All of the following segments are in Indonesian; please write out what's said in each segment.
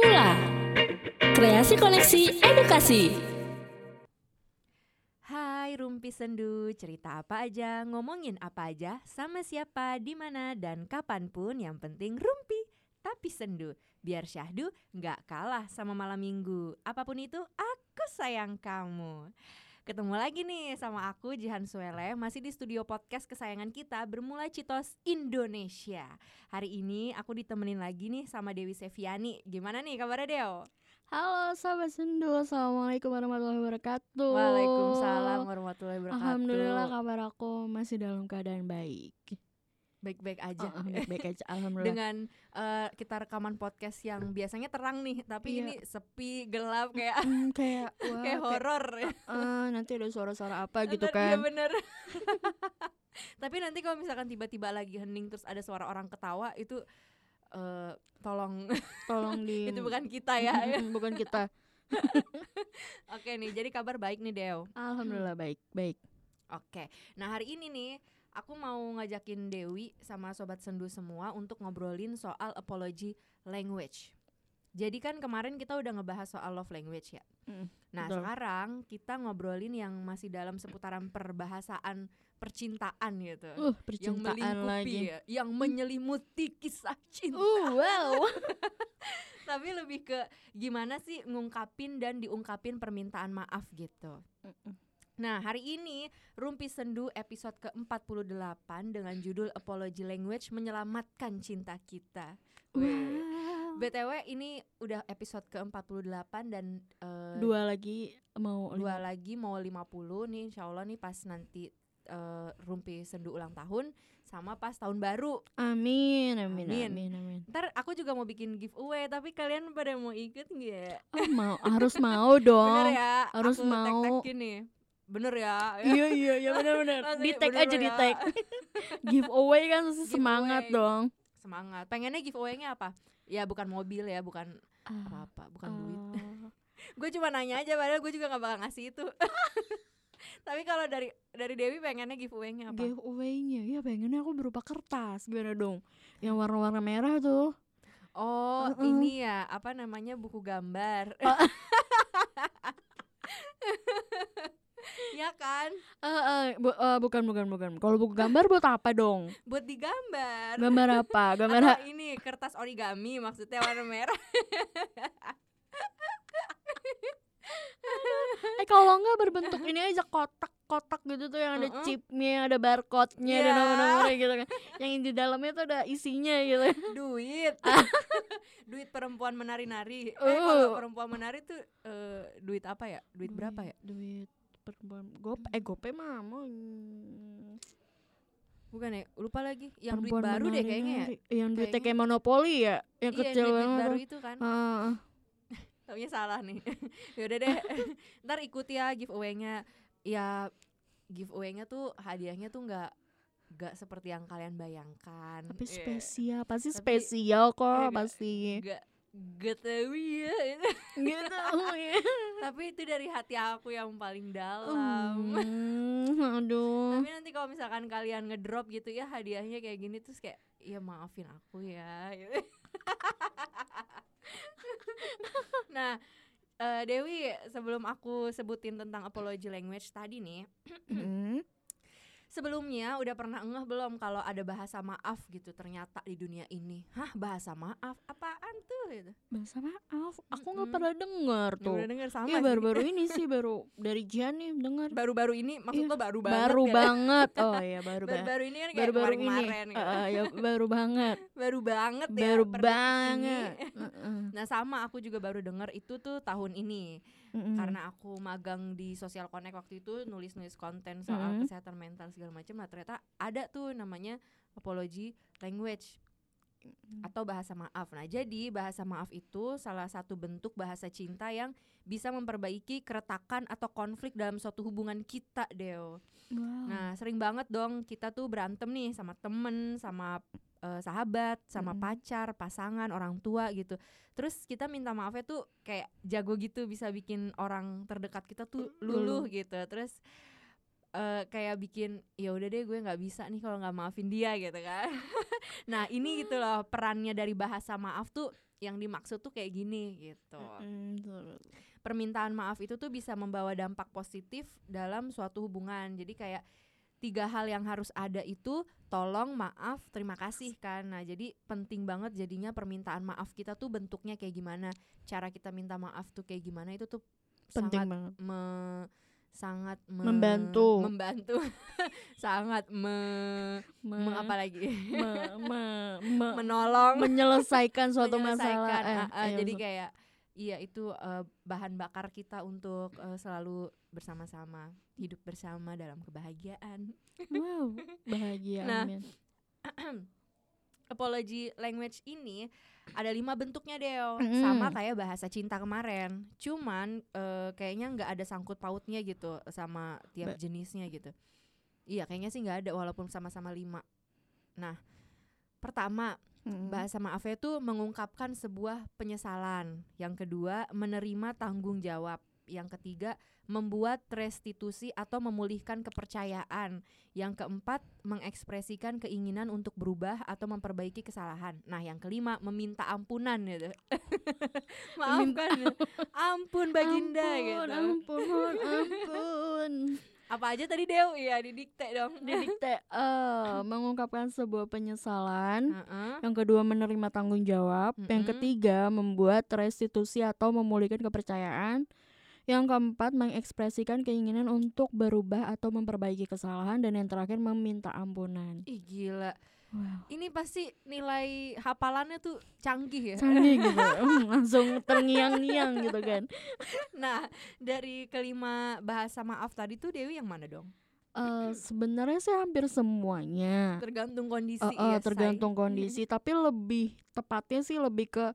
Mula Kreasi Koneksi Edukasi. Hai Rumpi Sendu, cerita apa aja, ngomongin apa aja, sama siapa, di mana dan kapan pun yang penting Rumpi tapi sendu. Biar syahdu nggak kalah sama malam minggu. Apa pun itu aku sayang kamu Ketemu lagi nih sama aku Jihan Suele Masih di studio podcast kesayangan kita Bermula Citos Indonesia. Hari ini aku ditemenin lagi nih sama Dewi Seviani. Gimana nih kabarnya Deo? Halo sahabat sendu. Assalamualaikum warahmatullahi wabarakatuh. Waalaikumsalam warahmatullahi wabarakatuh. Alhamdulillah kabar aku masih dalam keadaan baik Baik-baik aja. Baik-baik aja Alhamdulillah. Dengan uh, kita rekaman podcast yang biasanya terang nih tapi Iya. ini sepi gelap kayak Hmm, Kayak wah, kayak horor ah, Nanti ada suara-suara apa gitu iya kan. bener. Tapi nanti kalau misalkan tiba-tiba lagi hening terus ada suara orang ketawa itu eh tolong. Tolong di itu bukan kita ya. Bukan kita. Oke nih jadi kabar baik nih Deo. Alhamdulillah baik Baik. Oke nah hari ini nih aku mau ngajakin Dewi sama sobat sendu semua untuk ngobrolin soal apology language. Jadi kan kemarin kita udah ngebahas soal love language ya. Mm, Nah betul. sekarang kita ngobrolin yang masih dalam seputaran perbahasaan percintaan gitu. Uh Yang percintaan melingkupi lagi. ya Yang menyelimuti kisah cinta. Uh wow. Tapi lebih ke gimana sih ngungkapin dan diungkapin permintaan maaf gitu. Nah hari ini Rumpi Sendu episode ke-48 dengan judul Apology Language Menyelamatkan Cinta Kita. Wow. BTW ini udah episode ke-48 dan eh, Dua lagi mau dua lima- lagi mau 50 nih. Insya Allah nih pas nanti eh, Rumpi Sendu ulang tahun sama pas tahun baru. Amin amin Amin. amin amin. Ntar aku juga mau bikin giveaway tapi kalian pada mau ikut nggak Oh mau. Harus mau dong. Bener ya harus aku mau. tag-tagin nih bener ya Iya iya iya benar benar. Langsung Di tag bener aja di ya. tag. Giveaway kan semangat Giveaway. dong. semangat pengennya giveaway-nya apa ya bukan mobil ya bukan Ah, apa-apa bukan duit ah. gue cuma nanya aja padahal gue juga nggak bakal ngasih itu tapi kalau dari dari Dewi pengennya giveaway-nya apa Giveaway-nya ya pengennya aku berupa kertas gimana dong? Yang warna-warna merah tuh. Oh, Uh-uh. ini ya, apa namanya buku gambar. Ya kan, Eh eh, bu- eh, bukan bukan bukan. Kalau buku gambar buat apa dong? buat digambar. Gambar apa? Gambar Atau ini kertas origami maksudnya warna merah. Eh kalau enggak berbentuk ini aja kotak-kotak gitu tuh yang ada Uh-uh. chipnya, ada barcode-nya, ada Iya. nomor-nomornya gitu kan. Yang di dalamnya tuh ada isinya gitu. duit. duit perempuan menari-nari. Eh, Uh. kalau perempuan menari tuh eh, duit apa ya? Duit berapa ya? Duit perempuan gope eh gope mah mau Bukan ya? Lupa lagi. Yang duit perempuan baru deh kayaknya ya. yang duitnya kayak monopoli ya yang Iya, kecil duit, duit banget baru itu kan. Ah, Taunya salah nih. Yaudah deh. Ntar ikuti ya giveaway-nya. Ya giveaway-nya tuh hadiahnya tuh nggak nggak seperti yang kalian bayangkan. tapi Iya. spesial pasti Tapi- spesial Iya, kok nggak- pasti Nggak nggak tahu ya. gitu ya Tapi itu dari hati aku yang paling dalam. Hmm, aduh Tapi nanti kalau misalkan kalian ngedrop gitu ya hadiahnya kayak gini terus kayak ya maafin aku ya. nah, eh, Dewi sebelum aku sebutin tentang apology language tadi nih, Hmm. Sebelumnya udah pernah ngeh belum kalau ada bahasa maaf gitu ternyata di dunia ini? Hah, bahasa maaf? Apaan tuh gitu? bahasa maaf aku nggak Mm-mm. pernah dengar tuh udah denger sama iya baru-baru ini sih baru dari Jian nih dengar baru-baru ini maksud Iya, lo baru banget baru ya? banget oh iya baru banget baru-baru ini kan kayak baru-baru ini kemarin-kemarin gitu. Ya, baru banget baru banget ya baru ini. banget Heeh. Nah sama aku juga baru denger itu tuh tahun ini Mm-mm. karena aku magang di Social Connect waktu itu nulis-nulis konten soal Mm-mm. kesehatan mental segala macam. Nah ternyata ada tuh namanya apology language atau bahasa maaf. Nah jadi bahasa maaf itu salah satu bentuk bahasa cinta yang bisa memperbaiki keretakan atau konflik dalam suatu hubungan kita, Deo. Wow. Nah, sering banget dong kita tuh berantem nih sama temen, sama eh, sahabat, sama Mm-mm. pacar, pasangan, orang tua gitu. Terus kita minta maafnya tuh kayak jago gitu bisa bikin orang terdekat kita tuh luluh gitu. Terus eh, kayak bikin ya udah deh gue nggak bisa nih kalau nggak maafin dia gitu kan. nah, ini gitu loh perannya dari bahasa maaf tuh yang dimaksud tuh kayak gini gitu. Mm, betul. Permintaan maaf itu tuh bisa membawa dampak positif dalam suatu hubungan. Jadi kayak tiga hal yang harus ada itu tolong, maaf, terima kasih kan. Nah, jadi penting banget jadinya permintaan maaf kita tuh bentuknya kayak gimana, cara kita minta maaf tuh kayak gimana itu tuh penting sangat banget. me- sangat me- Membantu. membantu. Sangat me, Me- me- apa lagi? me- me- me- menolong. menyelesaikan suatu menyelesaikan, masalah eh, ah, ayo, jadi kayak iya itu eh, bahan bakar kita untuk eh, selalu bersama-sama hidup bersama dalam kebahagiaan. Wow bahagia Nah, amin. apology language ini ada lima bentuknya Deo. Mm-mm. sama kayak bahasa cinta kemarin. Cuman eh, kayaknya nggak ada sangkut pautnya gitu sama tiap Ba- jenisnya gitu. Iya kayaknya sih nggak ada walaupun sama-sama lima. Nah pertama Mm. bahasa maafnya itu mengungkapkan sebuah penyesalan. Yang kedua menerima tanggung jawab. Yang ketiga membuat restitusi atau memulihkan kepercayaan. Yang keempat mengekspresikan keinginan untuk berubah atau memperbaiki kesalahan. Nah yang kelima meminta ampunan gitu. Maafkan ampun baginda ampun, gitu. ampun ampun apa aja tadi Dew iya didikte dong. Didikte. Eh mengungkapkan sebuah penyesalan. Heeh. yang kedua menerima tanggung jawab. Yang Mm-mm. ketiga membuat restitusi atau memulihkan kepercayaan. Yang keempat mengekspresikan keinginan untuk berubah atau memperbaiki kesalahan. Dan yang terakhir meminta ampunan. Ih gila wow. Ini pasti nilai hafalannya tuh canggih ya. Canggih gitu. Hmm, langsung terngiang-ngiang gitu kan. Nah, dari kelima bahasa maaf tadi tuh Dewi yang mana dong? Eh sebenarnya sih hampir semuanya. Tergantung kondisi Eh, eh, ya, Say. tergantung kondisi. Tapi lebih tepatnya sih lebih ke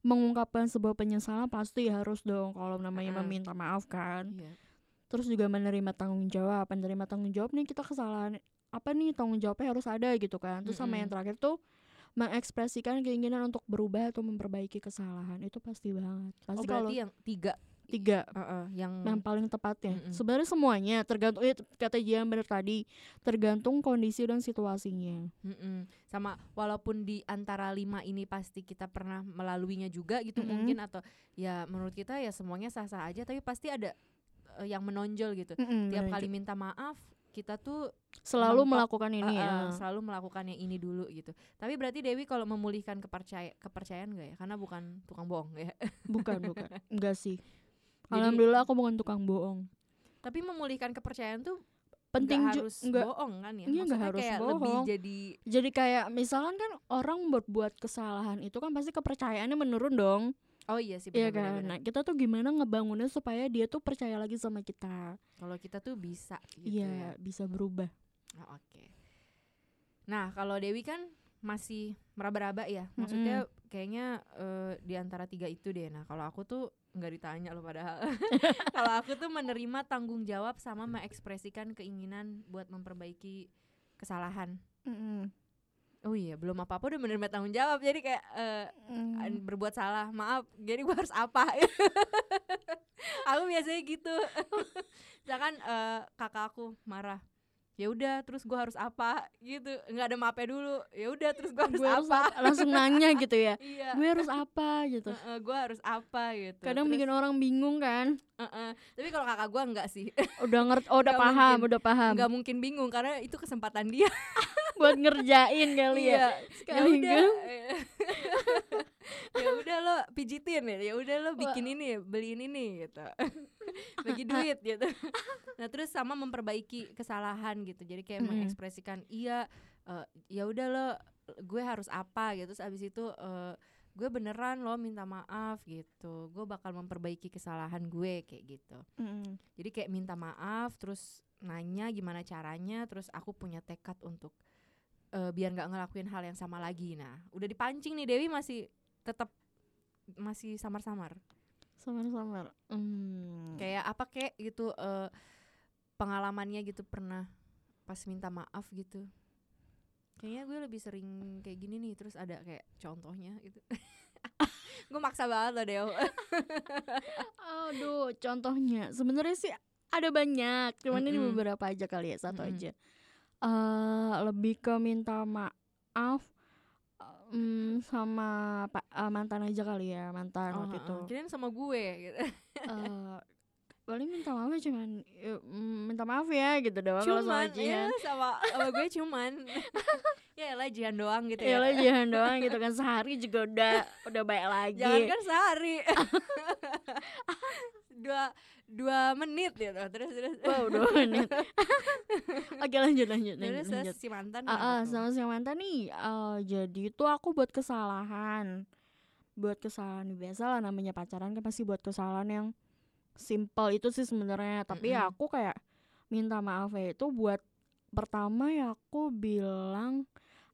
mengungkapkan sebuah penyesalan pasti harus dong kalau namanya Mm-mm. meminta maaf kan. Iya. terus juga menerima tanggung jawab. Menerima tanggung jawab nih kita kesalahan apa nih tanggung jawabnya harus ada gitu kan terus sama yang terakhir tuh mengekspresikan keinginan untuk berubah atau memperbaiki kesalahan itu pasti banget Oh, pasti kalau berarti yang tiga tiga Heeh, yang yang paling tepatnya Mm-mm. sebenarnya semuanya tergantung ya, kata Jian bener tadi tergantung kondisi dan situasinya Mm-mm. sama walaupun di antara lima ini pasti kita pernah melaluinya juga gitu Mm-mm. mungkin atau ya menurut kita ya semuanya sah-sah aja tapi pasti ada eh, yang menonjol gitu. Mm-mm, Tiap bener. kali minta maaf kita tuh selalu mentok, melakukan ini eh, ya selalu melakukan yang ini dulu gitu. Tapi berarti Dewi kalau memulihkan kepercaya kepercayaan gak ya? Karena bukan tukang bohong ya. bukan bukan enggak sih Jadi- alhamdulillah aku bukan tukang bohong Tapi memulihkan kepercayaan tuh penting nggak ju- harus enggak bohong kan ya? Iya, nggak harus kayak lebih bohong. jadi jadi kayak misalkan kan orang berbuat kesalahan itu kan pasti kepercayaannya menurun dong oh iya sih Iya kan nah kita tuh gimana ngebangunnya supaya dia tuh percaya lagi sama kita Kalau kita tuh bisa gitu iya ya. bisa berubah Oh, Oke. Nah, kalau Dewi kan masih meraba-raba ya. Maksudnya kayaknya eh, di antara tiga itu deh. Nah, kalau aku tuh nggak ditanya loh padahal. kalau aku tuh menerima tanggung jawab sama mengekspresikan keinginan buat memperbaiki kesalahan. Oh iya, belum apa-apa udah menerima tanggung jawab. Jadi kayak eh, Mm. berbuat salah, maaf. Jadi gua harus apa? aku biasanya gitu. Misalkan eh, kakak aku marah. Ya udah, terus gua harus apa? Gitu. nggak ada maafnya dulu. Ya udah, terus gua harus gue harus apa? apa? langsung nanya gitu ya Iya. gue harus apa gitu Heeh, gua harus apa gitu. kadang Terus, bikin orang bingung kan heeh. Tapi kalau kakak gua enggak sih. udah ngerti oh udah Nggak paham mungkin. udah paham Enggak mungkin bingung karena itu kesempatan dia. Buat ngerjain kali ya. Ya Sekali udah. ya udah lo pijitin ya. Ya udah lo bikin Wah. ini, beliin ini gitu. Bagi duit gitu. Nah, terus sama memperbaiki kesalahan gitu. Jadi kayak mengekspresikan iya eh, ya udah lo gue harus apa gitu. Terus abis itu eh, gue beneran lo minta maaf gitu. Gue bakal memperbaiki kesalahan gue kayak gitu. Mm. Jadi kayak minta maaf terus nanya gimana caranya terus aku punya tekad untuk eh, biar nggak ngelakuin hal yang sama lagi. Nah, udah dipancing nih Dewi masih tetap masih samar-samar. samar-samar Hmm. Kayak apa kayak gitu eh, pengalamannya gitu pernah pas minta maaf gitu. Kayaknya gue lebih sering kayak gini nih terus ada kayak contohnya gitu. gue maksa banget loh Deo. Aduh, contohnya sebenarnya sih ada banyak, cuman ini Mm-mm. beberapa aja kali ya, satu Mm-mm. aja. Eh lebih ke minta maaf. mmm, sama pa eee, mantan aja kali ya, mantan Oh, waktu itu. heeh, kirain sama gue gitu. Eee, paling minta maafnya cuman, ya, mmm, "Minta maaf ya," gitu doang kalau sama Cuman, ya Jihan. sama sama gue cuman. Yaelah Jihan doang gitu ya. Iyalah Jihan doang gitu kan, sehari juga udah udah baik lagi. Jangankan sehari. Dua dua menit gitu, terus terus. Wow, 2 menit. Oke lanjut lanjut Terus lanjut. si mantan kenapa tuh? sama si mantan nih, eee, jadi tuh aku buat kesalahan. Buat kesalahan biasalah namanya pacaran kan pasti buat kesalahan yang simpel itu sih sebenarnya, tapi ya Mhm. aku kayak minta maafnya itu buat pertama ya aku bilang,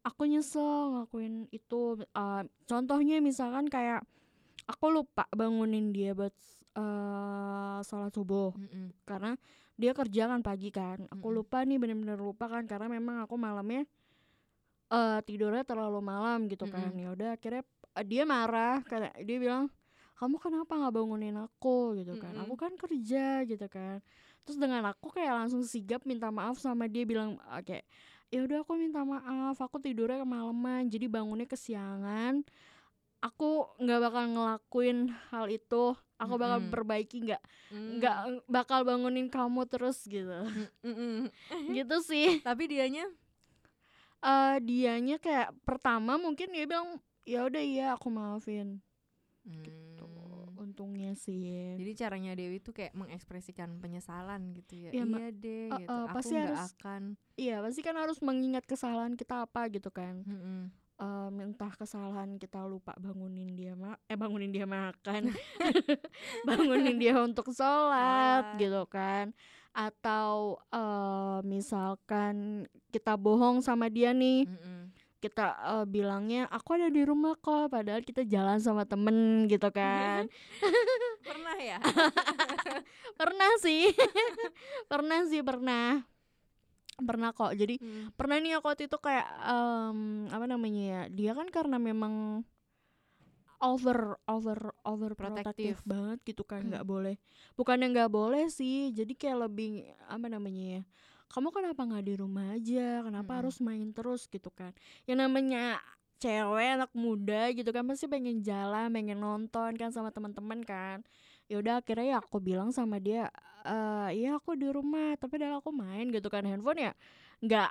aku nyesel ngelakuin itu, eee, contohnya misalkan kayak aku lupa bangunin dia buat, eee, sholat subuh. Mhm. Karena dia kerja kan pagi kan, aku Mhm. lupa nih bener-bener lupa kan karena memang aku malamnya, eee, tidurnya terlalu malam gitu kan. Mhm. Ya udah akhirnya, eee, dia marah kayak dia bilang, "Kamu kenapa nggak bangunin aku?" Gitu kan, "Aku Mhm. kan kerja," gitu kan. Terus dengan aku kayak langsung sigap minta maaf sama dia bilang, eee, kayak, "Ya udah aku minta maaf, aku tidurnya kemalaman jadi bangunnya kesiangan. Aku nggak bakal ngelakuin hal itu, aku bakal Mhm. perbaiki nggak nggak Mmm. bakal bangunin kamu terus," gitu. Mhm. Gitu sih. Tapi dianya? Eee, dianya kayak pertama mungkin dia bilang, "Ya udah iya aku maafin." Gitu, Untungnya sih. Jadi caranya Dewi tuh kayak mengekspresikan penyesalan gitu ya. Iya, ma "Iya deh," gitu, heeh, "aku pasti harus akan" iya pasti kan harus mengingat kesalahan kita apa gitu kan. Mhm. Mmm, entah kesalahan kita lupa bangunin dia ma eh, bangunin dia makan, bangunin dia untuk sholat Sholat. gitu kan. Atau, eee, misalkan kita bohong sama dia nih, Mhm. Kita, eee, bilangnya, "Aku ada di rumah kok," padahal kita jalan sama temen gitu kan. Pernah ya? Pernah sih, pernah sih, pernah. Pernah kok. Jadi Mhm. pernah nih aku waktu itu kayak, mmm, apa namanya ya, dia kan karena memang over over overprotective Protektif. banget gitu kan, nggak boleh bukannya nggak boleh sih, jadi kayak lebih, apa namanya ya, "Kamu kenapa nggak di rumah aja? Kenapa Mhm. harus main terus?" Gitu kan. Ya namanya cewek, anak muda gitu kan pasti pengen jalan, pengen nonton kan sama teman-teman kan. Ya udah akhirnya ya aku bilang sama dia, eee, "Iya aku di rumah," tapi padahal aku main gitu kan, handphone ya nggak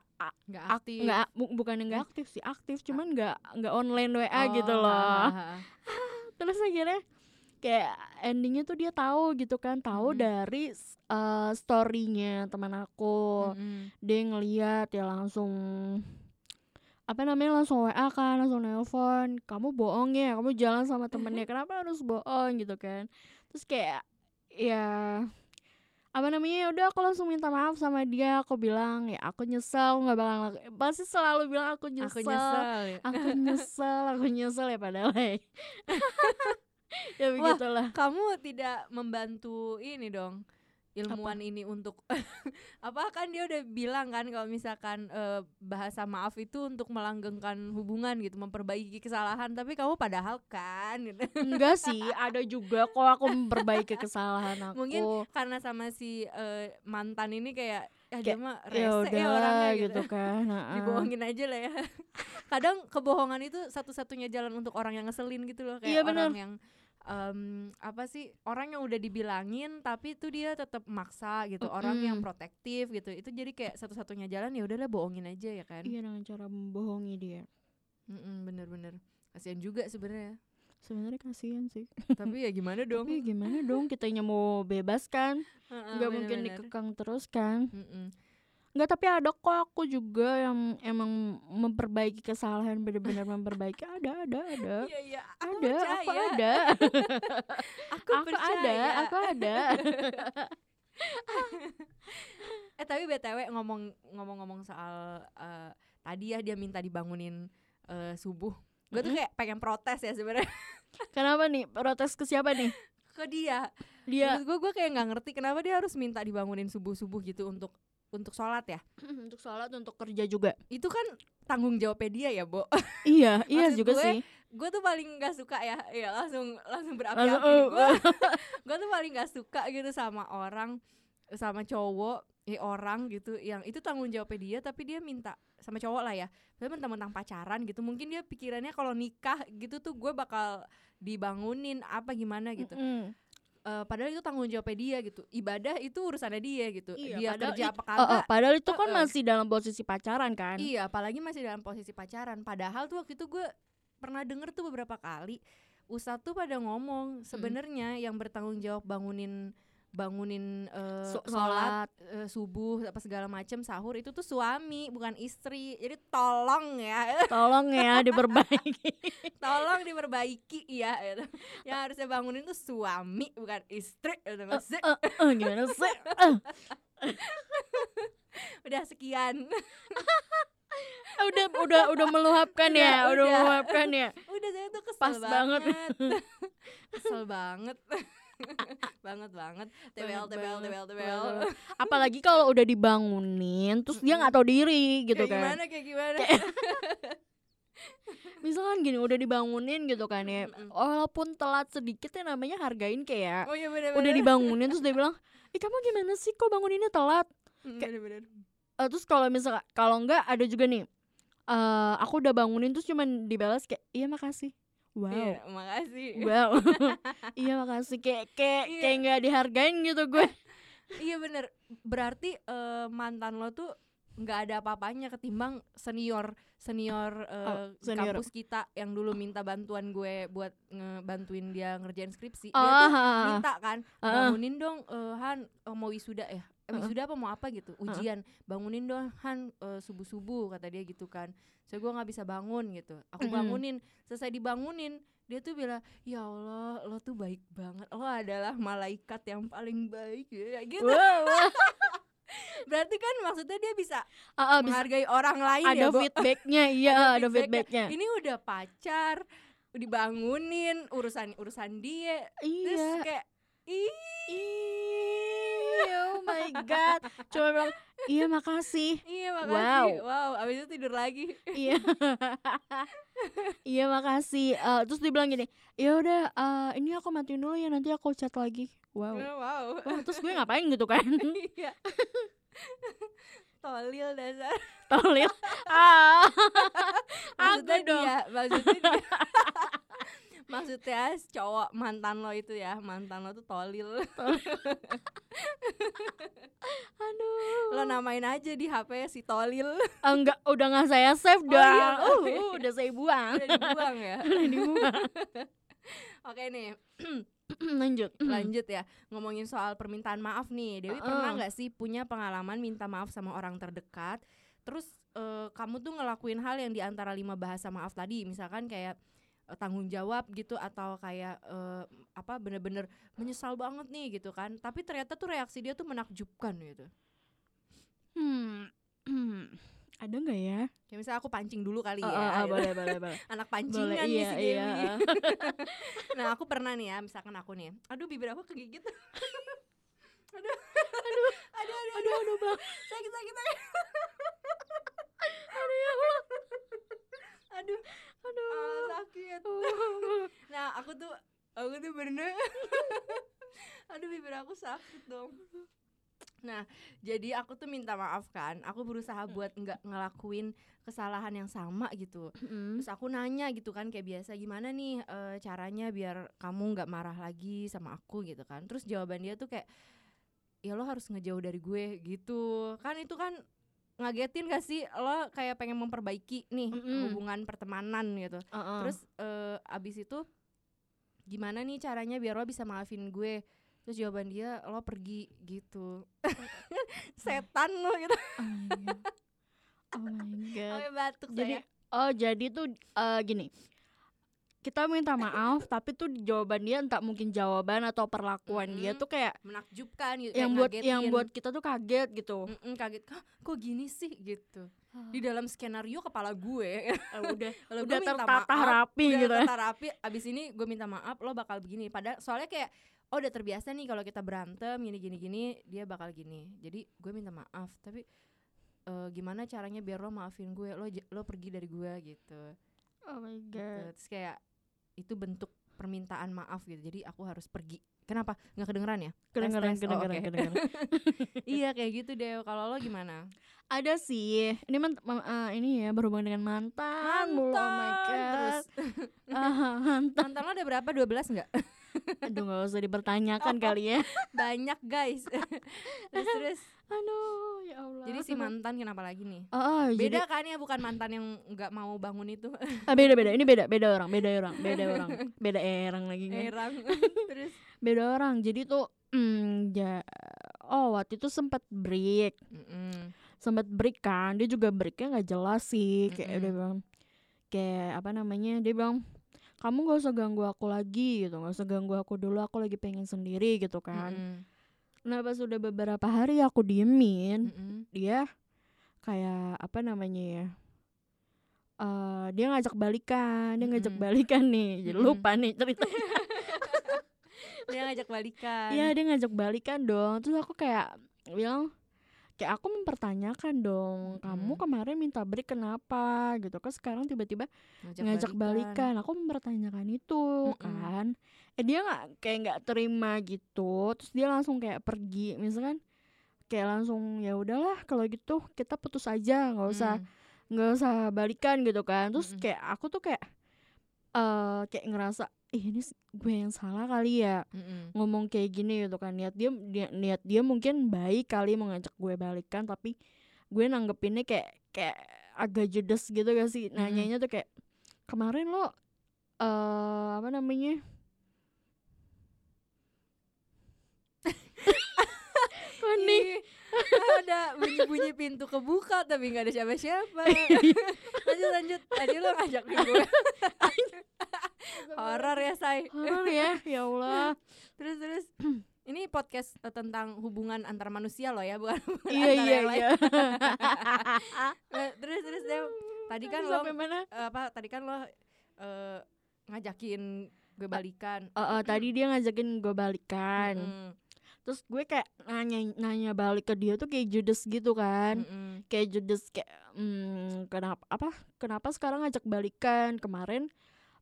Nggak ak aktif. nggak bu bukannya nggak aktif sih, aktif cuman nggak nggak online WA gitu Oh, loh. heeh heeh. Terus akhirnya kayak ending-nya tuh dia tahu gitu kan, tahu Mhm. dari eee, story-nya teman aku. Mhm. Dia ngeliat ya langsung, apa namanya, langsung WA kan, langsung nelpon, "Kamu bohong ya? Kamu jalan sama temennya, kenapa harus bohong?" Gitu kan. Terus kayak, ya, apa namanya, ya udah aku langsung minta maaf sama dia, aku bilang, "Ya aku nyesel, nggak bakal ngelaku" pasti selalu bilang, "Aku Aku nyesel nyesel ya. aku nyesel aku nyesel," ya padahal ya ya Wah, begitulah. kamu tidak membantu ini dong, ilmuwan ini untuk apa, kan dia udah bilang kan kalau misalkan, eee, bahasa maaf itu untuk melanggengkan hubungan gitu, memperbaiki kesalahan, tapi kamu padahal kan gitu. Enggak sih, ada juga kok aku memperbaiki kesalahan aku. Mungkin karena sama si, eee, mantan ini kayak, "Ah, dia mah ya rese ya orangnya," gitu gitu. kan, heeh. Dibohongin aja lah ya. Kadang kebohongan itu satu-satunya jalan untuk orang yang ngeselin gitu loh, Iya, kayak orang bener. yang, mmm, apa sih, orang yang udah dibilangin tapi tuh dia tetap maksa gitu, orang yang protektif gitu. Itu jadi kayak satu-satunya jalan, ya udahlah bohongin aja ya kan. Iya, dengan cara membohongi dia. Mhm, bener bener. Kasihan juga sebenarnya. Sebenarnya kasihan sih. Tapi ya gimana dong? Tapi gimana dong, kitanya mau bebas kan, nggak mungkin bener. dikekang terus kan. Mhm. Nggak, tapi ada kok aku juga yang emang memperbaiki kesalahan, bener-bener memperbaiki, ada ada ada. Iya iya, aku Ada, aku percaya. ada. Aku Aku ada, percaya. aku ada. Eh tapi BTW ngomong ngomong-ngomong soal, eee, tadi ya dia minta dibangunin, eee, subuh. Gue tuh kayak pengen protes ya sebenarnya Kenapa nih? Protes ke siapa nih? ke dia. Dia gue gue kayak nggak ngerti kenapa dia harus minta dibangunin subuh-subuh gitu untuk untuk sholat ya. untuk sholat, untuk kerja juga. Itu kan tanggung jawabnya dia ya, Bo. Iya, iya juga gue, sih. gue tuh paling nggak suka ya, ya langsung langsung berapi-api. uh, Gue uh. gue tuh paling nggak suka gitu sama orang sama cowok eh orang gitu yang itu tanggung jawabnya dia tapi dia minta sama cowok lah ya. Tapi mentang-mentang pacaran gitu mungkin dia pikirannya kalau nikah gitu tuh gue bakal dibangunin apa gimana gitu. Mm-mm. Eh, padahal itu tanggung jawabnya dia gitu. Ibadah itu urusannya dia gitu. Iya, dia padahal kerja apa Oh, kagak. oh, padahal itu kan Heeh. masih dalam posisi pacaran kan? Iya, apalagi masih dalam posisi pacaran. Padahal tuh waktu itu gue pernah denger tuh beberapa kali Ustadz tuh pada ngomong sebenarnya yang bertanggung jawab bangunin bangunin So- sholat eh, subuh apa segala macam sahur itu tuh suami bukan istri. Jadi tolong ya, tolong ya diperbaiki tolong diperbaiki ya. gitu. Yang harusnya bangunin tuh suami bukan istri. gitu, eh, gimana sih Udah sekian. udah udah udah meluapkan ya Udah, udah, udah. meluapkan ya Udah saya tuh kesel Pas banget. kesel banget. banget banget. Tebel tebel tebel tebel. apalagi kalau udah dibangunin terus dia nggak tahu diri gitu kayak kan. gimana kayak gimana? misalkan gini udah dibangunin gitu kan ya walaupun telat sedikit ya namanya hargain kayak oh iya benar udah dibangunin terus dia bilang ih kamu gimana sih kok banguninnya telat? Kayak- benar Eh, terus kalau misalkan kalau enggak ada juga nih eh aku udah bangunin terus cuman dibalas kayak iya makasih wow Iya, makasih. wow iya makasih kayak kayak Iya. kayak nggak dihargain gitu gue iya bener Berarti eh, mantan lo tuh nggak ada apa-apanya ketimbang senior senior, eh, Oh, senior. kampus kita yang dulu minta bantuan gue buat ngebantuin dia ngerjain skripsi. oh, Dia tuh minta kan bangunin dong eh, Han mau wisuda ya eh, Heeh. wisuda apa mau apa gitu? Ujian. Bangunin dong Han subuh subuh kata dia gitu kan. Saya gue nggak bisa bangun gitu. Aku bangunin. Selesai dibangunin dia tuh bilang ya Allah lo tuh baik banget. Lo adalah malaikat yang paling baik. Ya gitu. Wow, berarti kan maksudnya dia bisa ah, bisa menghargai orang lain ada ya feedbacknya. Iya Ada ada feedbacknya. ini udah pacar dibangunin urusan urusan dia. Terus iya kayak ih Oh my god cuma bilang iya makasih Iya makasih. Wow. Wow, abis itu tidur lagi. iya iya makasih Eh, terus dia bilang gini ya udah eh, ini aku matiin dulu ya nanti aku chat lagi wow Wow. Wah, terus gue ngapain gitu kan Iya. Tolil dasar. tolil ah Maksudnya aku dong dia, maksudnya dia. Maksudnya cowok mantan lo itu ya, mantan lo tuh tolil. aduh Lo namain aja di HP si tolil. Enggak udah nggak saya save Oh, dah iya, uh, uh, udah saya buang Udah dibuang ya. udah dibuang Oke nih, lanjut lanjut ya. Ngomongin soal permintaan maaf nih. Dewi Uh-uh. pernah nggak sih punya pengalaman minta maaf sama orang terdekat? Terus eh, kamu tuh ngelakuin hal yang di antara lima bahasa maaf tadi, misalkan kayak eh, tanggung jawab gitu atau kayak eh, apa bener-bener menyesal banget nih gitu kan? Tapi ternyata tuh reaksi dia tuh menakjubkan gitu. hmm. hmm. ada nggak ya Kayak misalnya aku pancing dulu kali Ah, ya. ah, ah, gitu. boleh boleh boleh Anak boleh pancingan nih iya si iya Dewi. ah. nah aku pernah nih ya, misalkan aku nih, aduh bibir aku kegigit. aduh, aduh, aduh, aduh, aduh aduh bang sakit sakit sakit. aduh, aduh ah, sakit. Nah aku tuh, aku tuh bener. aduh bibir aku sakit dong. Nah, jadi aku tuh minta maaf kan. Aku berusaha buat nggak ngelakuin kesalahan yang sama gitu. Mm. Terus aku nanya gitu kan kayak biasa gimana nih eh, caranya biar kamu nggak marah lagi sama aku gitu kan. Terus jawaban dia tuh kayak ya lo harus ngejauh dari gue gitu. Kan itu kan ngagetin gak sih lo kayak pengen memperbaiki nih Mm-mm. hubungan pertemanan gitu. Uh-uh. Terus eh, abis itu gimana nih caranya biar lo bisa maafin gue? Terus jawaban dia lo pergi gitu. Setan lo gitu. oh my god. oh my god Sampai batuk jadi saya. oh jadi tuh eh, gini kita minta maaf tapi tuh di jawaban dia entah mungkin jawaban atau perlakuan dia Mm-mm. tuh kayak menakjubkan gitu yang buat yang ngagetin. buat kita tuh kaget gitu. Mm-mm, kaget. Hah, kok gini sih? gitu. Di dalam skenario kepala gue. Eh, udah. Udah gue minta tertata maaf, rapi udah gitu ya. tertata rapi. Abis ini gue minta maaf lo bakal begini. Padahal soalnya kayak oh udah terbiasa nih kalau kita berantem gini gini gini dia bakal gini. Jadi gue minta maaf tapi eh, gimana caranya biar lo maafin gue? Lo lo pergi dari gue gitu, oh my Gitu. god. Terus kayak itu bentuk permintaan maaf gitu. Jadi aku harus pergi. Kenapa? Nggak kedengeran ya? Kedengeran tes. Oh, kedengeran oke. kedengeran. Iya kayak gitu deh kalau lo gimana? Ada sih. Ini man, ma- eh, ini ya berhubungan dengan mantan, mulu, oh my god. Terus Ah, mantan. Mantan lo ada berapa? 12 nggak? Aduh nggak usah dipertanyakan kali ya. Banyak guys. Terus terus aduh ya allah. Jadi si mantan kenapa lagi nih? Oh, oh, jadi beda kan ya bukan mantan yang nggak mau bangun itu. Ah, beda beda. Ini beda beda orang beda orang beda orang. Beda orang lagi kan. Erang. Terus? Beda orang. Jadi tuh hmm, ya oh waktu itu sempat break. Mm-mm. sempat break kan. Dia juga breaknya nggak jelas sih. Kayak Mm-mm. dia bilang kayak apa namanya dia bilang kamu gak usah ganggu aku lagi gitu. Gak usah ganggu aku dulu aku lagi pengen sendiri gitu kan. Mm-mm. Nah pas udah beberapa hari aku diemin Mm-mm. dia kayak apa namanya ya eh dia ngajak balikan dia ngajak Mm-mm. balikan nih jadi lupa nih cerita dia ngajak balikan Iya dia ngajak balikan dong Terus aku kayak bilang Kayak aku mempertanyakan dong Kamu Mm-mm. kemarin minta break kenapa gitu kan sekarang tiba-tiba ngajak balikan. Aku mempertanyakan itu Mm-mm. kan Eh dia nggak kayak nggak terima gitu Terus dia langsung kayak pergi Misalkan kayak langsung ya udahlah kalau gitu kita putus aja nggak usah nggak usah balikan gitu kan terus Mm-mm. kayak aku tuh kayak eh kayak ngerasa ih ini gue yang salah kali ya? Mm-mm. ngomong kayak gini gitu kan. Niat dia, dia niat dia mungkin baik kali mau ngajak gue balikan tapi gue nanggepinnya kayak kayak agak judes gitu gak sih? Mm-mm. nanyanya tuh kayak kemarin lo eh apa namanya? Kok nih Ih, ada bunyi-bunyi pintu kebuka tapi nggak ada siapa-siapa. Lanjut lanjut. Tadi lo ngajakin gue. Horor ya say. Horor ya ya Allah. Terus terus. Ini podcast eh, tentang hubungan antar manusia loh ya bukan bukan iya iya yang lain. iya. Eh, terus terus Dew, tadi kan lo mana? eh, apa tadi kan lo eh, ngajakin gue balikan. Eh, eh, tadi dia ngajakin gue balikan. Mm-mm, terus gue kayak nanya nanya balik ke dia tuh kayak judes gitu kan. Mm-mm. kayak judes kayak hmm, kenapa apa kenapa sekarang ngajak balikan? Kemarin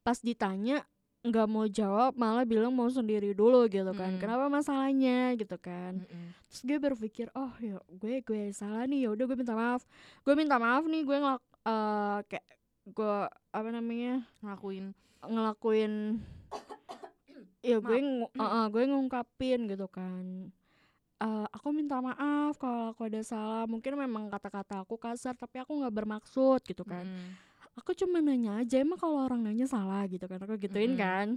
pas ditanya nggak mau jawab malah bilang mau sendiri dulu gitu kan. Mm. kenapa masalahnya? Gitu kan. Mm-mm. terus gue berpikir oh ya gue gue salah nih ya udah gue minta maaf. Gue minta maaf nih gue ngelak eh, kayak gue apa namanya ngelakuin. ngelakuin ya gue ngu- eh, eh, gue ngungkapin gitu kan. Eh, aku minta maaf kalau aku ada salah. Mungkin memang kata-kata aku kasar tapi aku nggak bermaksud gitu kan. Mm-mm. aku cuma nanya aja emang kalau orang nanya salah? gitu kan. Aku gituin Mm-mm. kan.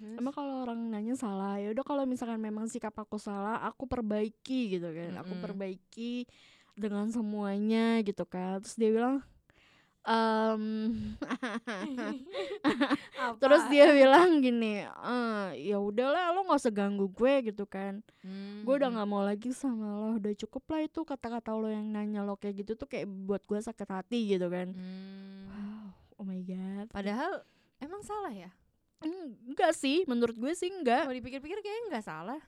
Terus? emang kalau orang nanya salah ya udah kalau misalkan memang sikap aku salah aku perbaiki gitu kan. Aku Mm-mm. perbaiki dengan semuanya gitu kan. Terus dia bilang em terus dia bilang gini eh ya udahlah lo nggak usah ganggu gue gitu kan Hmm, gue udah hmm. nggak mau lagi sama lo udah cukup lah itu kata-kata lo yang nanya lo kayak gitu tuh kayak buat gue sakit hati gitu kan Hmm. wow oh my god Padahal emang salah ya? Enggak sih menurut gue sih enggak Kalau dipikir-pikir kayaknya nggak salah.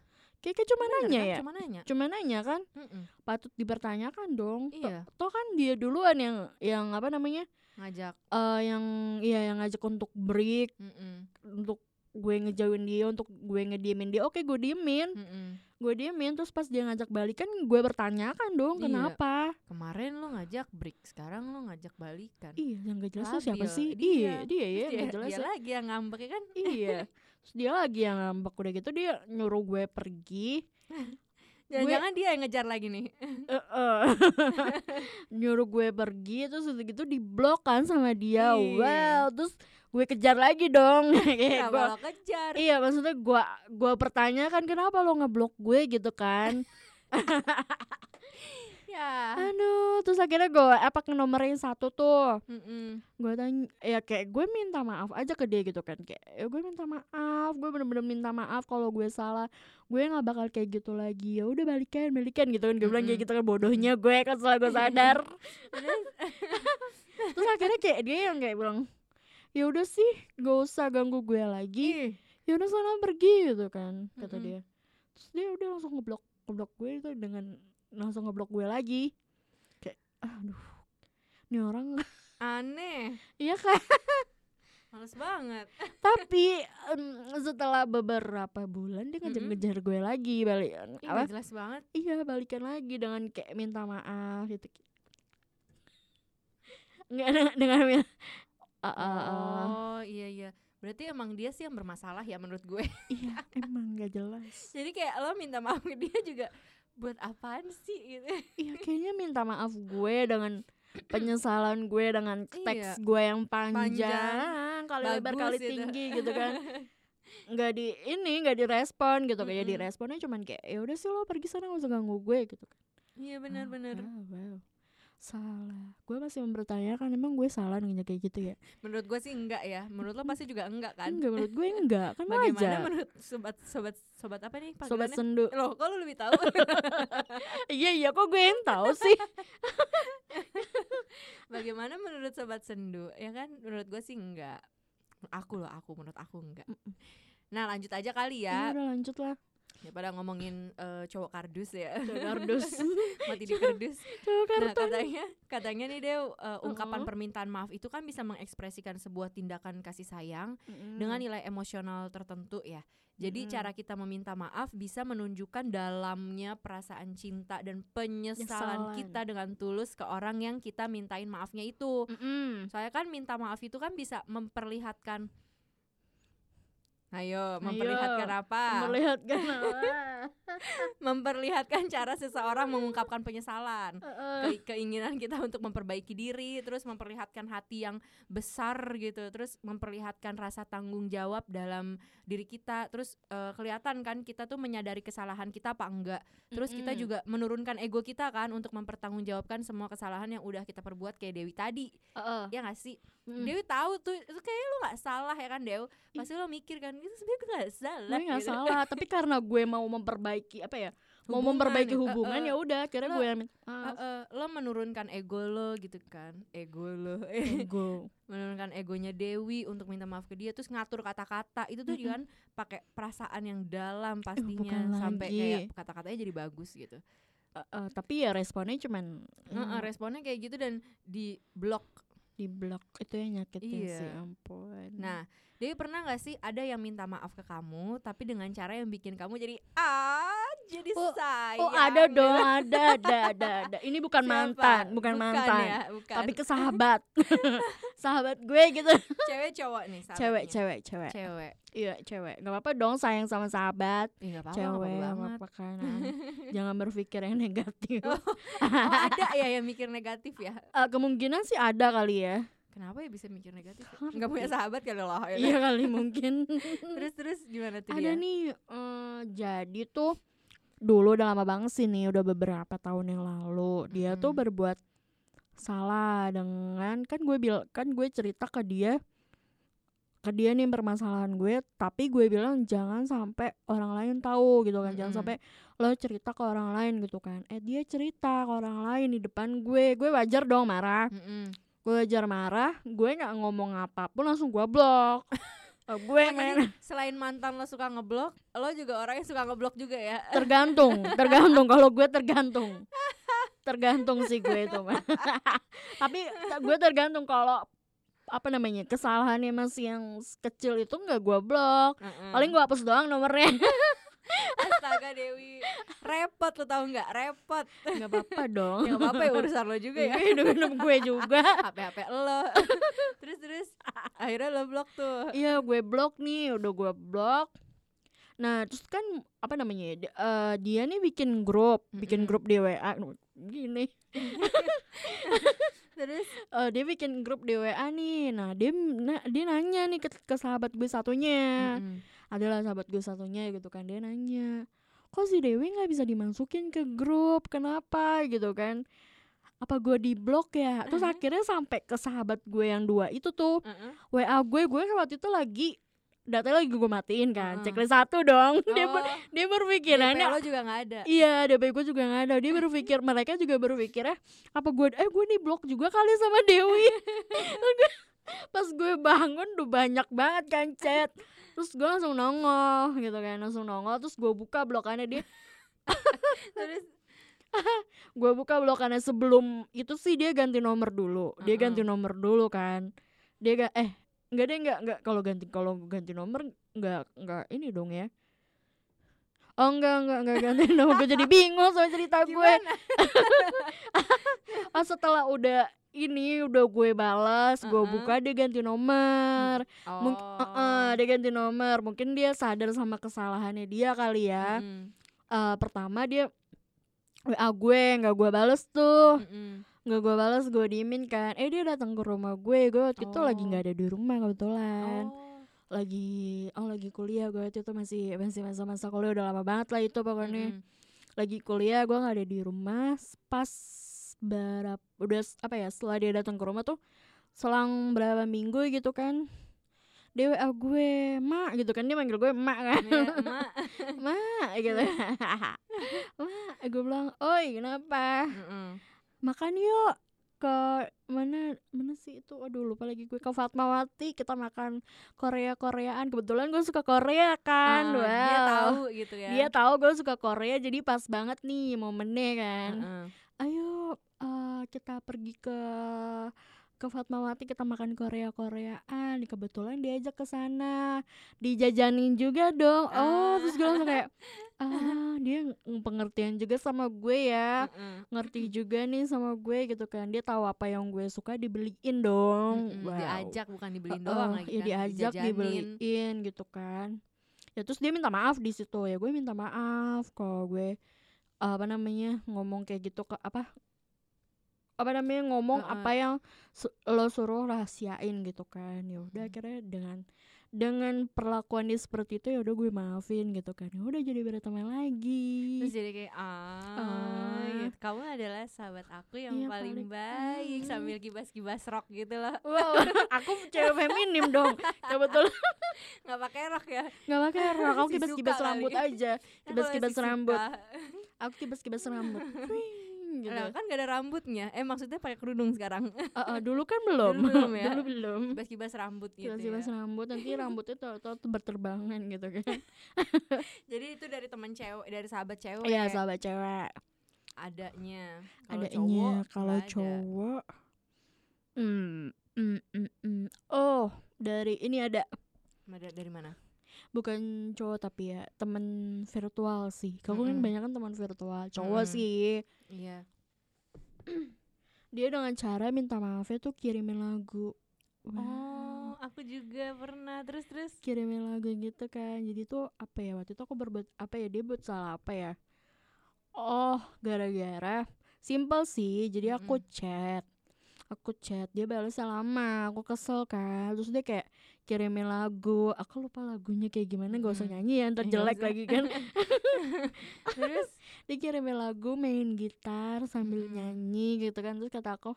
Kayak kayak cuma Bener nanya kan? ya Cuma nanya. cuma nanya kan Mm-mm. patut dipertanyakan dong Toh- Iya, toh kan dia duluan yang yang apa namanya ngajak. eh yang iya yang ngajak untuk break Mm-mm. untuk gue ngejauhin dia untuk gue ngediemin dia oke gue diemin Mm-mm. gue diemin terus pas dia ngajak balikan gue bertanyakan dong Iya. kenapa Kemarin lo ngajak break, sekarang lo ngajak balikan. iya yang gak jelas siapa sih Dia. iya dia ya Terus yang dia, gak jelas dia ya. lagi yang ngambek ya kan? iya terus dia lagi yang ngambek udah gitu dia nyuruh gue pergi Jangan-jangan dia yang ngejar lagi nih. Eh, eh. nyuruh gue pergi terus udah gitu diblok kan sama dia Ih. wow terus gue kejar lagi dong Kenapa gue lo kejar? iya maksudnya gue gue pertanyakan kenapa lo ngeblok gue gitu kan Ya. aduh terus akhirnya gue apa ke nomor yang satu tuh. Mm-mm. gue tanya ya kayak gue minta maaf aja ke dia gitu kan. Kayak ya gue minta maaf gue bener-bener minta maaf kalau gue salah. Gue nggak bakal kayak gitu lagi. Ya udah balikan balikan gitu kan. Gue bilang kayak gitu kan bodohnya gue kan setelah gue sadar. Terus? Akhirnya kayak dia yang kayak bilang ya udah sih gak usah ganggu gue lagi. Ya udah sana pergi gitu kan kata dia. Terus dia udah langsung ngeblok ngeblok gue itu dengan langsung ngeblok gue lagi kayak aduh ini orang aneh. iya kan Males banget. tapi em, setelah beberapa bulan dia ngejar-ngejar gue lagi balik Ih, apa jelas banget. iya balikan lagi dengan kayak minta maaf gitu nggak dengan dengan Ah, ah, ah. Oh, iya iya. Berarti emang dia sih yang bermasalah ya menurut gue. iya emang nggak jelas Jadi kayak lo minta maaf ke dia juga buat apaan sih gitu. iya kayaknya minta maaf gue dengan penyesalan gue dengan teks Iya. gue yang panjang, Panjang, kali lebar kali gitu. tinggi gitu kan nggak di ini nggak direspon gitu kayak Mm-mm. diresponnya cuman kayak ya udah sih lo pergi sana nggak usah ganggu gue gitu kan Iya benar-benar. Ah, wow. Salah gue masih mempertanyakan emang gue salah nanya kayak gitu ya Menurut gue sih enggak ya. Menurut lo pasti juga enggak kan? enggak menurut gue enggak kan Bagaimana wajar menurut sobat sobat sobat apa nih sobat sendu Loh, kok lo lebih tahu? iya iya kok gue yang tahu sih Bagaimana menurut sobat sendu? Ya kan menurut gue sih enggak. Aku loh, aku menurut aku enggak. Nah, lanjut aja kali ya ya. udah lanjut lah Daripada ngomongin eh, cowok kardus ya. Cowok kardus Mati di kardus. Cowok Nah, katanya katanya nih Dew, eh, ungkapan Uh-uh. permintaan maaf itu kan bisa mengekspresikan sebuah tindakan kasih sayang Mm-mm. dengan nilai emosional tertentu ya. Jadi Mm-mm. cara kita meminta maaf bisa menunjukkan dalamnya perasaan cinta dan penyesalan Penyesalan. kita dengan tulus ke orang yang kita mintain maafnya itu. Mm-mm. Saya kan minta maaf itu kan bisa memperlihatkan Ayo, memperlihatkan apa? memperlihatkan apa memperlihatkan cara seseorang mengungkapkan penyesalan. Ke- keinginan kita untuk memperbaiki diri, terus memperlihatkan hati yang besar gitu, terus memperlihatkan rasa tanggung jawab dalam diri kita, terus eh, kelihatan kan kita tuh menyadari kesalahan kita apa enggak, terus kita juga menurunkan ego kita kan untuk mempertanggungjawabkan semua kesalahan yang udah kita perbuat kayak Dewi tadi, Heeh. ya nggak sih? Mm. Dewi tahu tuh itu kayaknya lu nggak salah ya kan Dew, pasti lo mikir kan itu sebenarnya gue nggak salah. gue nggak gitu. salah tapi karena gue mau memperbaiki apa ya mau Hubungan, memperbaiki eh, hubungan eh. ya udah akhirnya Lo- gue yang Eh, maaf. eh, lo menurunkan ego lo gitu kan, ego lo. ego menurunkan egonya Dewi untuk minta maaf ke dia terus ngatur kata-kata itu tuh kan pakai perasaan yang dalam pastinya bukan sampai lagi. kayak kata-katanya jadi bagus gitu. Eh, eh, tapi ya responnya cuman Heeh, mm, responnya kayak gitu dan di blok. Di blok. Itu yang nyakitin Iya. sih ampun. Nah, Dewi pernah nggak sih ada yang minta maaf ke kamu tapi dengan cara yang bikin kamu jadi ah jadi Oh, sayang. oh ada dong ada ada ada ada ini bukan Siapa? mantan bukan, mantan ya, bukan. tapi ke sahabat sahabat gue gitu cewek cowok nih cewek sahabatnya. cewek cewek Cewek. iya cewek nggak apa-apa dong sayang sama sahabat nggak apa-apa, cewek banget. apa-apa kan jangan berpikir yang negatif Oh, Oh, ada ya yang mikir negatif ya. Eh, kemungkinan sih ada kali ya Kenapa ya bisa mikir negatif? Ya? Ngerti. Nggak punya sahabat kali loh. ya iya kali mungkin Terus terus gimana tuh ada dia? nih eh, jadi tuh dulu udah lama banget sih nih udah beberapa tahun yang lalu dia tuh Mm-mm. berbuat salah dengan kan gue bil kan gue cerita ke dia ke dia nih permasalahan gue tapi gue bilang jangan sampai orang lain tahu gitu kan jangan Mm-mm. sampai lo cerita ke orang lain gitu kan eh dia cerita ke orang lain di depan gue gue wajar dong marah Mm-mm. gue wajar marah gue nggak ngomong apa pun langsung gue blok Gue Oh, main jadi selain mantan lo suka ngeblok, lo juga orang yang suka ngeblok juga ya? tergantung tergantung. Kalau gue tergantung. Tergantung sih gue itu tapi ta- gue tergantung kalau apa namanya kesalahannya masih yang kecil itu nggak gue blok. Paling gue hapus doang nomornya Astaga Dewi, repot lo tau nggak? Repot. nggak apa-apa dong nggak apa-apa ya urusan lo juga ya. hidup hidup gue juga HP HP lo. terus terus akhirnya lo blok tuh. iya gue blok nih udah gue blok nah terus kan apa namanya ya, eh, dia nih bikin grup bikin Mm-mm. grup di WA gini Terus Eh, dia bikin grup di WA nih. Nah, dia na- dia nanya nih ke, ke sahabat gue satunya. Mm-mm. Adalah sahabat gue satunya gitu kan. Dia nanya, "Kok si Dewi nggak bisa dimasukin ke grup? Kenapa?" gitu kan. Apa gue di blok ya? Terus Mhm. akhirnya sampai ke sahabat gue yang dua itu tuh Mm-mm. WA gue, gue waktu itu lagi datanya lagi gue matiin kan. Heeh. Checklist satu dong. dia ber- Oh, dia DP berpikirannya lo juga nggak ada. Iya, DP gue juga gak ada. Dia berpikir mereka juga berpikir ya apa gue eh gue nih blok juga kali sama Dewi. Pas gue bangun udah banyak banget kan chat. Terus gue langsung nongol gitu kan, langsung nongol terus gue buka blokannya dia. Terus Gue buka blokannya sebelum itu sih dia ganti nomor dulu. Dia Heeh. ganti nomor dulu kan. Dia ga, eh Enggak deh enggak enggak kalau ganti kalau ganti nomor enggak enggak ini dong ya. Oh enggak enggak enggak ganti nomor gue jadi bingung sama cerita gue. Gimana? Ah setelah udah ini udah gue balas, gue Heeh. buka dia ganti nomor. Oh. Mungkin dia ganti nomor. Mungkin dia sadar sama kesalahannya dia kali ya. Mm-mm. Eh, pertama dia WA gue nggak gue bales tuh. Mm-mm. nggak gue balas gue diemin kan eh dia datang ke rumah gue gue waktu itu lagi Oh. nggak ada di rumah kebetulan Oh. lagi oh lagi kuliah gue waktu itu masih masih masa-masa kuliah udah lama banget lah itu pokoknya Mm-mm. lagi kuliah gue nggak ada di rumah pas berapa udah apa ya setelah dia datang ke rumah tuh selang berapa minggu gitu kan dia WA gue mak gitu kan dia manggil gue emak kan. Iya, emak. mak gitu. Mak gue bilang oi kenapa? Mm-mm. makan yuk. Ke mana mana sih itu? Aduh lupa lagi gue. Ke Fatmawati kita makan Korea Koreaan kebetulan gue suka Korea kan Ah, wow Dia tahu gitu ya. dia tahu gue suka Korea jadi pas banget nih momennya kan. Heeh. ayo eh, kita pergi ke ke Fatmawati kita makan Korea Koreaan kebetulan diajak ke sana dijajanin juga dong oh Ah. terus gue langsung kayak ah dia ng- pengertian juga sama gue ya Mm-mm. ngerti juga nih sama gue gitu kan dia tahu apa yang gue suka dibeliin dong Mm-mm. wow. Diajak bukan dibeliin Heeh, doang lagi ya kan. diajak dijajanin. dibeliin gitu kan ya terus dia minta maaf di situ ya gue minta maaf kalau gue apa namanya ngomong kayak gitu ke apa apa namanya ngomong Heeh. apa yang su- lo suruh rahasiain gitu kan ya udah Hmm. akhirnya dengan dengan perlakuan dia seperti itu ya udah gue maafin gitu kan ya udah jadi berteman lagi Terus jadi kayak ah, Ah. gitu. kamu adalah sahabat aku yang Iya, paling paling- baik Hmm. sambil kibas-kibas rock gitu loh. wow aku cewek feminim dong kebetulan nggak pakai rok ya. nggak pakai rok aku kibas-kibas rambut aja kibas-kibas rambut aku kibas-kibas rambut gitu Lah, kan gak ada rambutnya. Eh maksudnya pakai kerudung sekarang. Eh, eh, dulu kan belum Dulu belum ya? dulu belum Kibas-kibas rambut gitu kibas-kibas ya. rambut nanti rambutnya tuh tuh berterbangan gitu kan Jadi itu dari teman cewek, dari sahabat cewek. iya sahabat cewek Adanya. Kalau adanya cowok kalau cowok hmm, hmm, hmm, hmm. oh dari ini ada Ada dari mana? Bukan cowok tapi ya temen virtual sih kamu kan Mm-mm. banyak kan teman virtual cowok Mm-mm. sih Iya. dia dengan cara minta maafnya tuh kirimin lagu Wow. Oh, aku juga pernah. Terus terus. kirimin lagu gitu kan jadi tuh apa ya waktu itu aku berbuat apa ya dia buat salah apa ya oh gara-gara simple sih jadi aku Mm-mm. chat aku chat dia balasnya lama aku kesel kan. Terus dia kayak kirimin lagu aku lupa lagunya kayak gimana gak usah nyanyi ya ntar nggak jelek lagi kan. Terus? Dia kirimin lagu main gitar sambil nyanyi gitu kan. Terus kata aku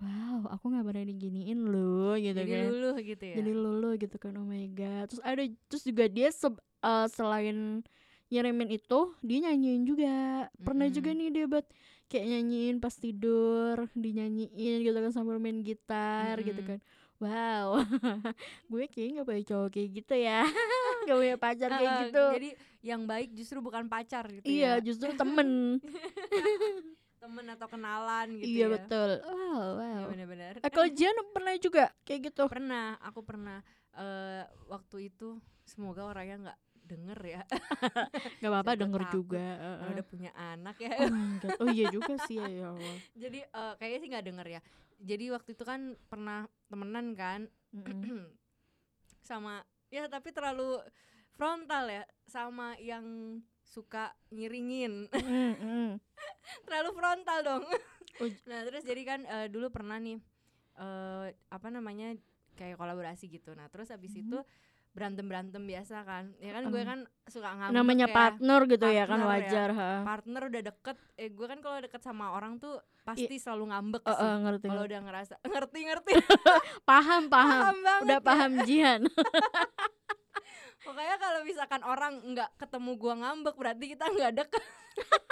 wow aku nggak pernah diginiin loh gitu jadi kan. luluh gitu ya. jadi lulu gitu kan oh my god. Terus ada terus juga dia se- eh, selain nyirimin itu dia nyanyiin juga. Pernah juga Mm-mm. nih dia buat kayak nyanyiin pas tidur dinyanyiin gitu kan sambil main gitar gitu Mm-mm. kan wow gue kayaknya nggak punya cowok kayak gitu ya gak punya pacar kayak gitu Jadi yang baik justru bukan pacar gitu iya ya. justru temen Temen atau kenalan gitu iya ya. betul wow Iya wow benar-benar. Eh, kalau Jian pernah juga kayak gitu pernah, aku pernah eh waktu itu semoga orangnya nggak denger ya. nggak apa-apa denger takut juga heeh. udah punya anak ya. oh oh iya juga sih ya, ya Allah Jadi eh, kayaknya sih nggak denger ya. Jadi waktu itu kan pernah temenan kan Mm-mm. sama ya tapi terlalu frontal ya sama yang suka ngiringin Mm, mm. terlalu frontal dong Oh, nah terus jadi kan eh, dulu pernah nih eh apa namanya kayak kolaborasi gitu nah terus habis Mhm. itu berantem berantem biasa kan. Ya kan gue kan suka ngambek namanya ya. partner gitu ya kan Partner ya. wajar ha. Partner udah deket eh gue kan kalau deket sama orang tuh pasti selalu ngambek sih. eh, ngerti kalau udah ngerasa ngerti ngerti. Paham paham. Paham banget udah ya. paham Jihan Pokoknya kalau misalkan orang nggak ketemu gua ngambek berarti kita nggak deket.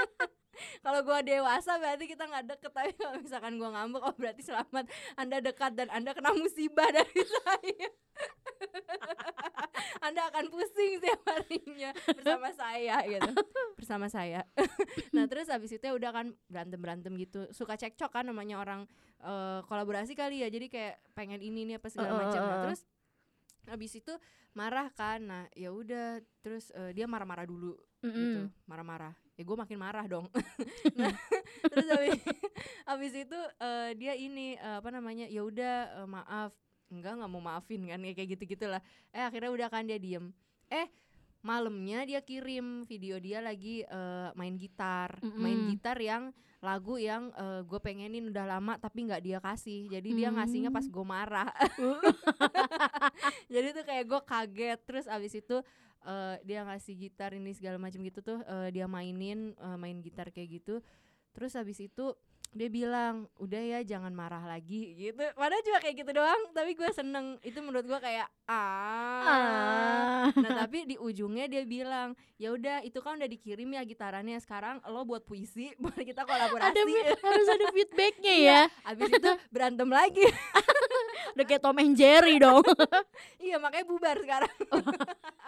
kalau gua dewasa berarti kita nggak deket. Tapi kalau misalkan gua ngambek, oh berarti selamat Anda dekat dan Anda kena musibah dari saya. anda akan pusing setiap harinya bersama saya gitu. Bersama saya. nah terus abis itu ya udah kan berantem berantem gitu. Suka cekcok kan namanya orang eh, kolaborasi kali ya. Jadi kayak pengen ini nih apa segala macam. Nah terus habis itu marah kan. Nah ya udah terus eh, dia marah-marah dulu gitu Mm-mm. marah-marah. Ya gue makin marah dong. Nah terus habis, habis itu eh, dia ini eh, apa namanya ya udah eh, maaf. Enggak nggak mau maafin kan ya kayak gitu gitulah eh akhirnya udah kan dia diem. Eh malamnya dia kirim video dia lagi eh, main gitar. Main Mm-mm. gitar yang lagu yang gue pengenin udah lama tapi nggak dia kasih. Jadi dia ngasihnya pas gue marah. Jadi tuh kayak gue kaget. Terus abis itu eh, dia ngasih gitar ini segala macam gitu tuh eh, dia mainin eh, main gitar kayak gitu. Terus habis itu dia bilang udah ya jangan marah lagi gitu. Padahal cuma kayak gitu doang tapi gue seneng. Itu menurut gue kayak ah. Ah. nah tapi di ujungnya dia bilang ya udah itu kan udah dikirim ya gitarannya sekarang lo buat puisi buat kita kolaborasi. Ada harus ada feedbacknya Iya. ya. abis itu berantem lagi. Udah kayak Tom and Jerry dong. Iya makanya bubar sekarang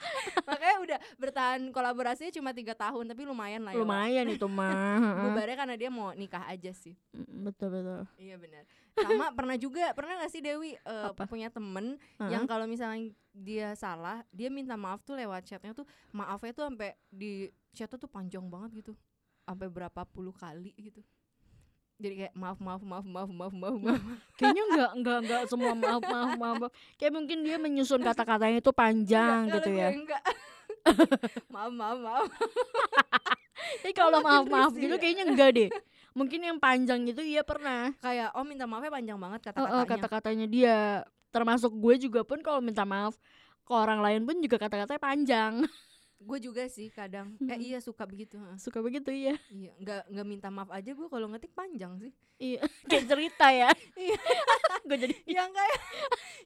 makanya udah bertahan kolaborasinya cuma tiga tahun tapi lumayan lah ya lumayan itu mah bubarnya karena dia mau nikah aja sih. Betul betul. Iya benar. Sama pernah juga pernah gak sih Dewi Apa? punya temen Heeh. yang kalau misalnya dia salah dia minta maaf tuh lewat chatnya tuh maafnya tuh sampai di chatnya tuh panjang banget gitu. Sampai berapa puluh kali gitu jadi kayak maaf maaf maaf maaf maaf maaf maaf. Kayaknya enggak enggak enggak semua maaf maaf maaf maaf. kayak mungkin dia menyusun kata-katanya itu panjang Enggak, gitu ya. enggak. Maaf maaf maaf. Tapi kalau maaf maaf gitu ya. kayaknya enggak deh. Mungkin yang panjang gitu iya pernah. Kayak oh minta maafnya panjang banget Oh, oh, kata-katanya kata-katanya dia. Termasuk gue juga pun kalau minta maaf ke orang lain pun juga kata-katanya panjang gue juga sih kadang eh Mm. iya suka begitu suka begitu ya iya nggak nggak minta maaf aja gue kalau ngetik panjang sih. Iya kayak cerita ya. Iya. gue jadi yang kayak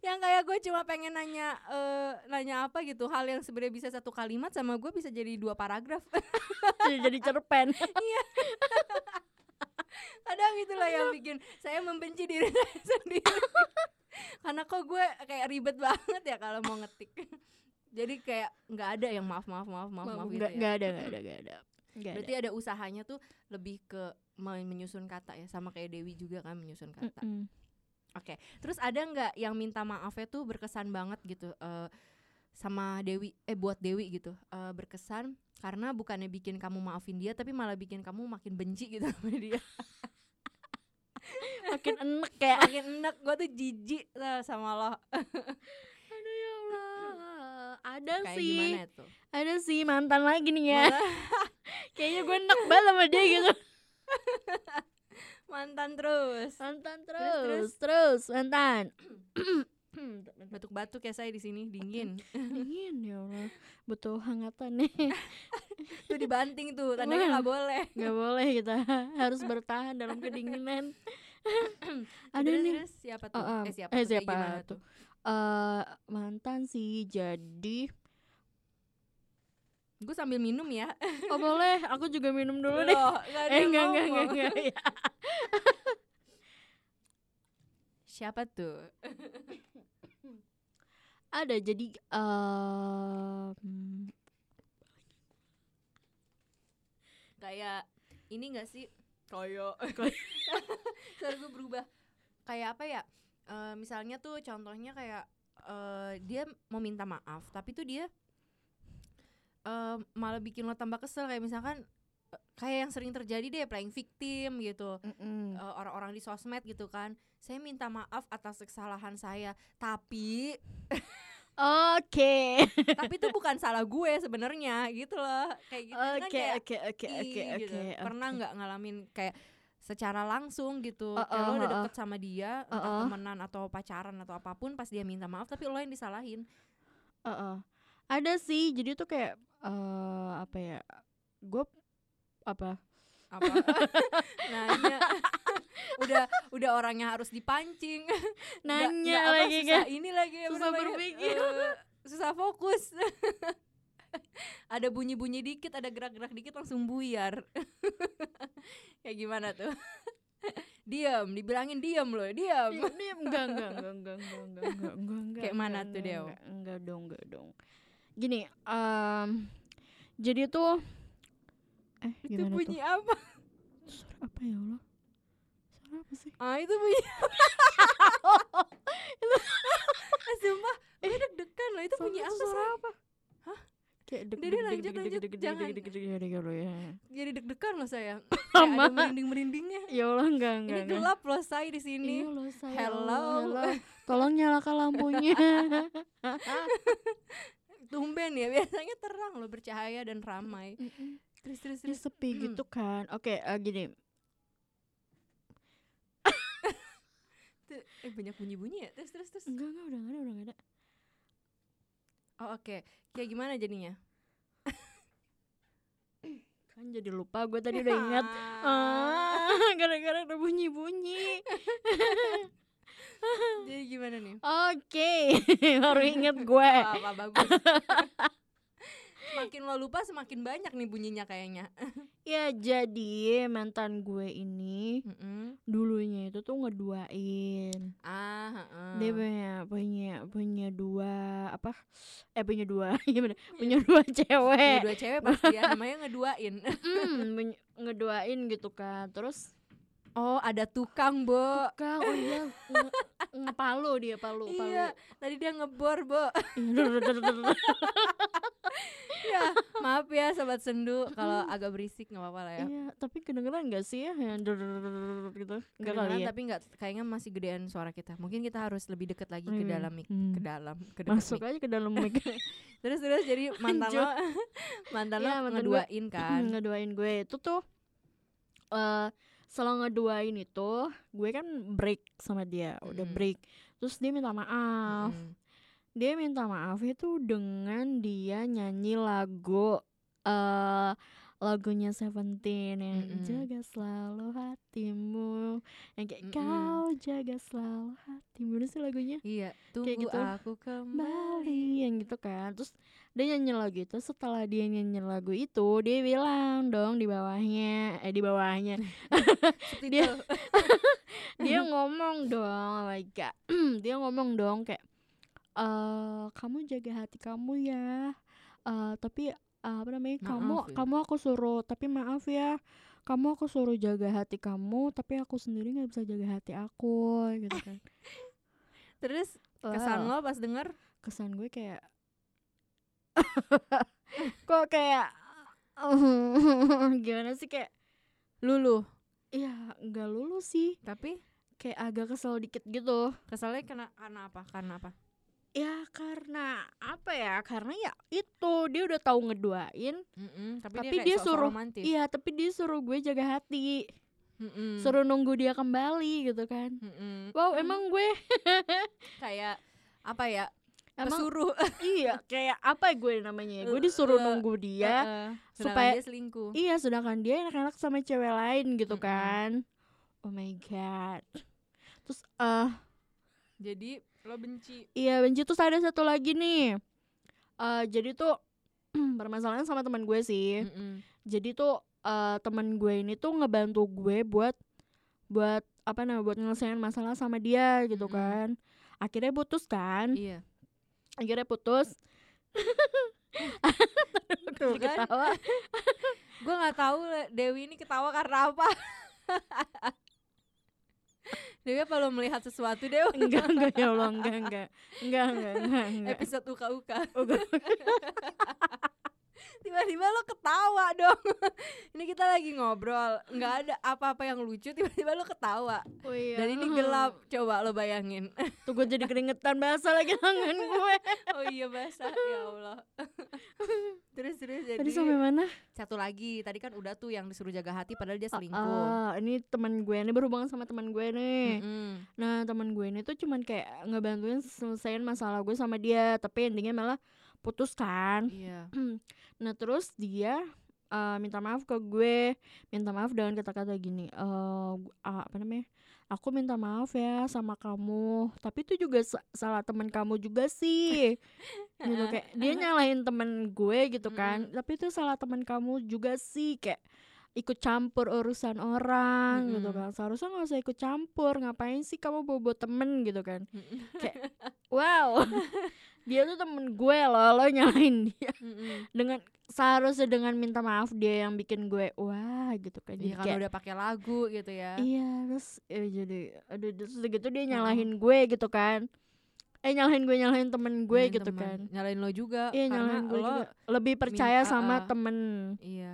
yang kayak gue cuma pengen nanya eh, nanya apa gitu hal yang sebenarnya bisa satu kalimat sama gue bisa jadi dua paragraf. Jadi cerpen. Kadang itulah yang bikin saya membenci diri saya sendiri. Karena kok gue kayak ribet banget ya kalau mau ngetik jadi kayak nggak ada yang maaf maaf maaf maaf maaf gitu nggak ya. nggak ada nggak ada nggak ada. Ada berarti ada. usahanya tuh lebih ke men- menyusun kata ya sama kayak Dewi juga kan menyusun kata. Mm-mm. Oke, terus ada nggak yang minta maafnya tuh berkesan banget gitu eh, sama Dewi, eh buat Dewi gitu, eh, berkesan karena bukannya bikin kamu maafin dia, tapi malah bikin kamu makin benci gitu sama dia, makin enek kayak makin enak, gue tuh jijik eh, sama lo, ada kayak sih gimana tuh? ada sih mantan lagi nih ya kayaknya gue enek banget sama dia gitu mantan terus, mantan Terus, terus terus, mantan batuk-batuk ya saya di sini dingin, dingin ya Allah butuh hangatan nih tuh dibanting tuh, tandanya nggak boleh. nggak boleh kita harus bertahan dalam kedinginan ada Terus- nih terus siapa tuh? Oh, oh. Eh siapa? Eh, tuh? Siapa gimana tuh? Eh mantan sih jadi Gue sambil minum ya. oh boleh. Aku juga minum dulu deh. Loh, nggak ada eh enggak enggak enggak enggak ya. Siapa tuh? ada jadi em, kayak ini gak sih? Kayak sorry gue berubah. Kayak apa ya Eh, misalnya tuh contohnya kayak eh, dia mau minta maaf tapi tuh dia eh, malah bikin lo tambah kesel kayak misalkan kayak yang sering terjadi deh playing victim gitu mm-mm. Eh, orang-orang di sosmed gitu kan saya minta maaf atas kesalahan saya tapi Oke. tapi itu bukan salah gue sebenarnya gitu loh kayak gitu kan Oke, kayak oke, oke, oke, gitu. oke. Pernah nggak ngalamin kayak secara langsung gitu, Uh-uh, kayak lo udah deket sama dia, entah Uh-uh. temenan atau pacaran atau apa pun, pas dia minta maaf tapi lo yang disalahin. Heeh. Ada sih, jadi tuh kayak eh apa ya? Gue apa? Apa? Nanya. udah udah orangnya harus dipancing. Nanya nggak apa, lagi susah kan. ini lagi Susah namanya, berpikir. eh, susah fokus. Ada bunyi-bunyi dikit, ada gerak-gerak dikit langsung buyar. Kayak gimana tuh? diam, dibilangin diam loh, diam. Diam, diam. Enggak, enggak, enggak, enggak, enggak, enggak, enggak, enggak, enggak. Kayak mana enggak, tuh, Deo? Enggak, enggak dong, enggak dong. Gini, em jadi tuh eh Itu gimana bunyi tuh? apa? Suara apa ya Allah? Suara apa sih? Ah, itu bunyi Eh, sumpah gue deg-degan loh itu bunyi apa suara apa Hah? Kayak deg deg deg lanjut, deg lanjut. deg deg deg Jangan. deg deg deg deg deg jadi deg-degan loh sayang Sama. Kayak ada merinding-merindingnya. Ya Allah enggak ini enggak. enggak. gelap loh say di sini. Iya saya Hello. Tolong nyalakan lampunya. Tumben ya biasanya terang loh bercahaya dan ramai. Terus terus Ini terus. sepi Mm. gitu kan. Oke eh, gini. Eh banyak bunyi-bunyi ya? Terus terus terus. Enggak enggak udah enggak ada udah enggak ada oh oke. Kayak gimana jadinya? Kan jadi lupa gue tadi udah ingat. Ah gara-gara ada bunyi-bunyi. Jadi gimana nih? Oke baru inget gue. Apa bagus semakin lo lupa semakin banyak nih bunyinya kayaknya. Ya jadi mantan gue ini Mm-mm. dulunya itu tuh ngeduain. Ah heeh. dia punya punya punya dua apa? Eh punya dua iya bener. Punya dua Punya cewek dua cewek pasti ya namanya ngeduain. Mm, punya- ngeduain gitu kan. Terus oh ada tukang bo. Kak oh iya. Nge, ngepalu dia palu palu. Iya tadi dia ngebor bo. Ya maaf ya sobat sendu. Kalau agak berisik nggak apa-apa lah ya. Iya tapi kedengeran gak sih ya yang gitu enggak Kedengeran, kali ya tapi nggak kayaknya masih gedean suara kita mungkin kita harus lebih dekat lagi ke Hmm, dalam mic hmm. ke dalam ke dekat masuk mic. aja ke dalam mic terus terus jadi mantan lo mantan lo mantan ngeduain kan ngeduain gue itu tuh eh setelah ngeduain itu gue kan break sama dia udah Mm-mm. break terus dia minta maaf Mm-mm. dia minta maaf itu dengan dia nyanyi lagu eh lagunya Seventeen yang Mm-mm. jaga selalu hatimu yang kayak Mm-mm. kau jaga selalu hatimu Itu sih lagunya iya tunggu gitu. aku kembali Bali yang gitu kan terus dia nyanyi lagu itu setelah dia nyanyi lagu itu dia bilang dong di bawahnya eh di bawahnya. Dia- dia ngomong dong oh my god dia ngomong dong kayak eh kamu jaga hati kamu ya eh tapi eh, apa namanya kamu Maaf ya. kamu aku suruh tapi maaf ya kamu aku suruh jaga hati kamu tapi aku sendiri nggak bisa jaga hati aku gitu kan. Terus kesan lo pas denger? Kesan gue kayak kok kayak gimana sih kayak lulu ya nggak lulus sih. Tapi? Kayak agak kesel dikit gitu. Kesalnya kena karena apa? Karena apa? Ya karena apa ya? Karena ya itu dia udah tahu ngeduain. Mm-mm, tapi, Tapi dia, dia suruh- romantis. iya tapi dia suruh gue jaga hati. Mm-mm. suruh nunggu dia kembali gitu kan. Mm-mm. wow emang gue. Kayak apa ya emang pesuruh. iya kayak apa gue namanya ya? Gue disuruh Eh, nunggu dia Heeh. Sedangkan supaya- dia selingkuh. Iya sedangkan dia enak-enak sama cewek lain gitu Mm-mm. kan. Oh my god. Terus eh jadi lo benci. Iya benci. Terus ada satu lagi nih. Eh Jadi tuh Permasalahan sama teman gue sih. Mm-mm. Jadi tuh eh teman gue ini tuh ngebantu gue buat Buat apa namanya Buat nyelesain masalah sama dia gitu Mm-mm. kan. Akhirnya putus kan. Iya Akhirnya putus Tuh Gue kan. ketawa gue nggak tahu Dewi ini ketawa karena apa Dewi apa lo melihat sesuatu Dewi Enggak enggak ya Allah Enggak enggak Enggak enggak enggak, enggak. episode uka-uka Enggak. Tiba-tiba lo ketawa dong. Ini kita lagi ngobrol nggak ada apa-apa yang lucu tiba-tiba lo ketawa. Oh iya. Dan ini gelap coba lo bayangin. Tuh gue jadi keringetan basah lagi tangan gue oh iya basah. Ya Allah. Terus terus jadi Tadi sampai mana? satu lagi tadi kan udah tuh yang disuruh jaga hati padahal dia selingkuh. Ah, ini teman gue ini berhubungan sama teman gue nih. Mm-mm. Nah teman gue ini tuh cuman kayak ngebantuin selesaiin masalah gue sama dia, tapi endingnya malah putus kan. iya Nah terus dia eh, minta maaf ke gue, minta maaf dengan kata-kata gini, eh ah, apa namanya? Aku minta maaf ya sama kamu, tapi itu juga sa- salah teman kamu juga sih. gitu kayak dia nyalahin temen gue gitu kan, tapi itu salah teman kamu juga sih kayak ikut campur urusan orang gitu Mm-mm. kan seharusnya nggak usah ikut campur ngapain sih kamu bobo temen gitu kan Mm-mm. wow dia tuh temen gue loh lo nyalain dia. Dengan seharusnya dengan minta maaf dia yang bikin gue wah gitu kan. Iya jadi kalau kayak udah pakai lagu gitu ya. Iya terus eh, jadi aduh terus gitu dia nyalahin gue gitu kan. Eh nyalahin gue nyalahin temen gue Nyalahin gitu temen. kan. Nyalain lo juga iya karena nyalahin gue lo juga. Lebih percaya min- sama ah. temen. Iya.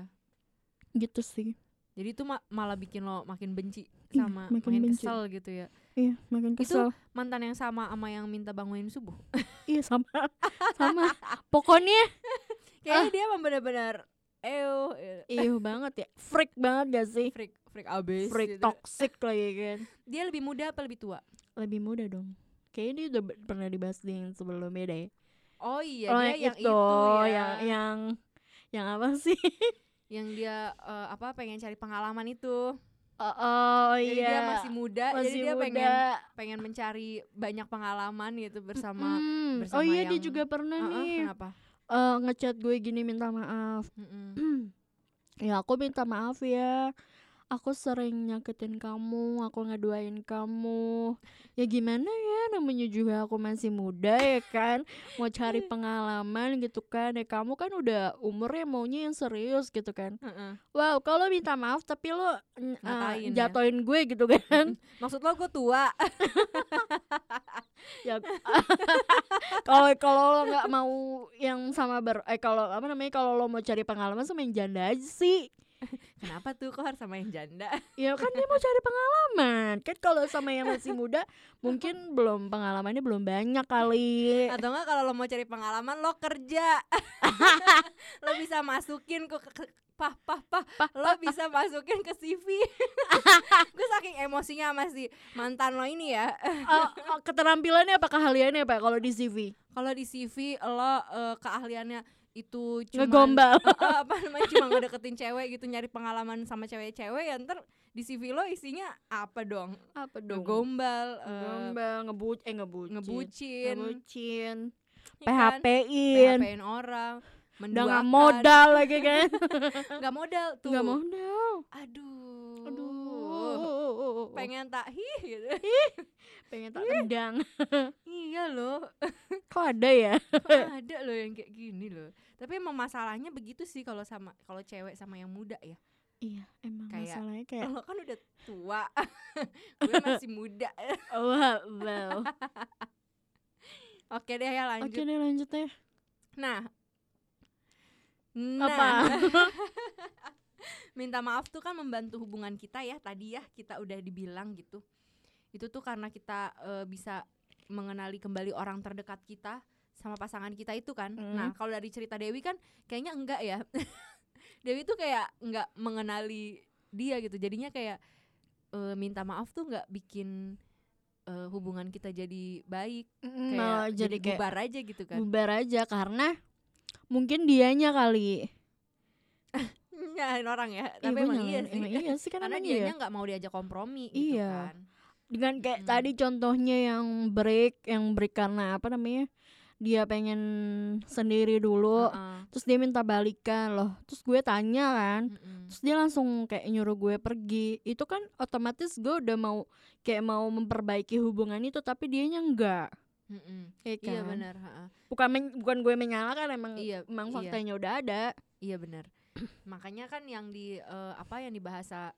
gitu sih Jadi itu ma- malah bikin lo makin benci Iya, sama makin makin benci. kesel gitu ya. iya makin Itu kesel Mantan yang sama sama yang minta bangunin subuh. iya sama sama pokoknya Kayaknya Ah. dia emang benar-benar ew, eh, iya banget ya freak banget gak sih freak freak abis freak gitu. toxic lagi kan Dia lebih muda apa lebih tua? lebih muda dong kayaknya dia udah pernah dibahas di yang sebelumnya deh Oh iya, oh dia yang itu, ya. yang yang yang apa sih yang dia eh, apa pengen cari pengalaman itu. oh, oh Jadi iya dia masih muda, Masih jadi dia muda. pengen pengen mencari banyak pengalaman gitu bersama Mm, bersama oh iya dia yang- juga pernah Ah, ah, nih kenapa? eh, ngechat gue gini minta maaf Mm-mm. ya aku minta maaf ya aku sering nyakitin kamu aku ngeduain kamu. Ya gimana ya namanya juga aku masih muda ya kan? Mau cari pengalaman gitu kan? Ya kamu kan udah umurnya maunya yang serius gitu kan? Heeh. wow kalau minta maaf tapi lo n- eh, Ngatain ya. jatoin gue gitu kan? Maksud lo gue tua? ya kalau kalau lo nggak mau yang sama ber eh kalau apa namanya kalau lo mau cari pengalaman sama yang janda aja sih Kenapa tuh? Kok harus sama yang janda? Ya kan dia mau cari pengalaman. Kan kalau sama yang masih muda Mungkin belum pengalamannya belum banyak kali. Atau enggak kalau lo mau cari pengalaman lo kerja. Lo bisa masukin ke, ke, ke- pah pah pah. Lo bisa masukin ke CV Gue saking emosinya sama si mantan lo ini ya. Eh, Keterampilannya apa? Keahliannya apa kalau di CV Kalau di CV lo eh, keahliannya itu cuman Ngegombal. Apa namanya cuma ngedeketin cewek gitu nyari pengalaman sama cewek-cewek ya ntar di CV lo isinya apa dong? Apa dong? Ngegombal eh, Ngegombal Ngebu eh ngebucin. Ngebucin. Ngebucin. Ya kan? PHP-in PHP-in orang Udah gak modal lagi kan? Nggak modal tuh. Gak modal. Aduh. Aduh pengen tak hih gitu. Pengen tak tendang iya loh. Kok ada ya? Kok ada loh yang kayak gini loh. Tapi emang masalahnya begitu sih kalau sama kalau cewek sama yang muda ya. Iya emang Kayak- masalahnya kayak lo kan udah tua gue masih muda. Wow, wow. oke deh ya lanjut. Oke deh lanjut deh. Nah. Apa? Minta maaf tuh kan membantu hubungan kita ya tadi ya kita udah dibilang gitu. Itu tuh karena kita eh, bisa mengenali kembali orang terdekat kita sama pasangan kita itu kan. Hmm. nah kalau dari cerita Dewi kan kayaknya enggak ya. Dewi tuh kayak enggak mengenali dia gitu. Jadinya kayak eh, minta maaf tuh nggak bikin eh, hubungan kita jadi baik. Kayak Malah jadi, jadi kayak bubar aja gitu kan. bubar aja karena mungkin dianya kali nyalahin orang ya Iya, tapi gua emang iya sih emang iya sih kan karena emang dianya iya nggak mau diajak kompromi gitu Iya. kan dengan kayak Hmm. tadi contohnya yang break yang break karena apa namanya dia pengen sendiri dulu Heeh. terus dia minta balikan loh terus gue tanya kan Mm-mm. terus dia langsung kayak nyuruh gue pergi itu kan otomatis gue udah mau kayak mau memperbaiki hubungan itu tapi dianya enggak Mm-mm. ya kan iya benar bukan bukan gue menyalahkan emang iya emang iya. faktanya udah ada Iya benar. Makanya kan yang di eh, apa yang di bahasa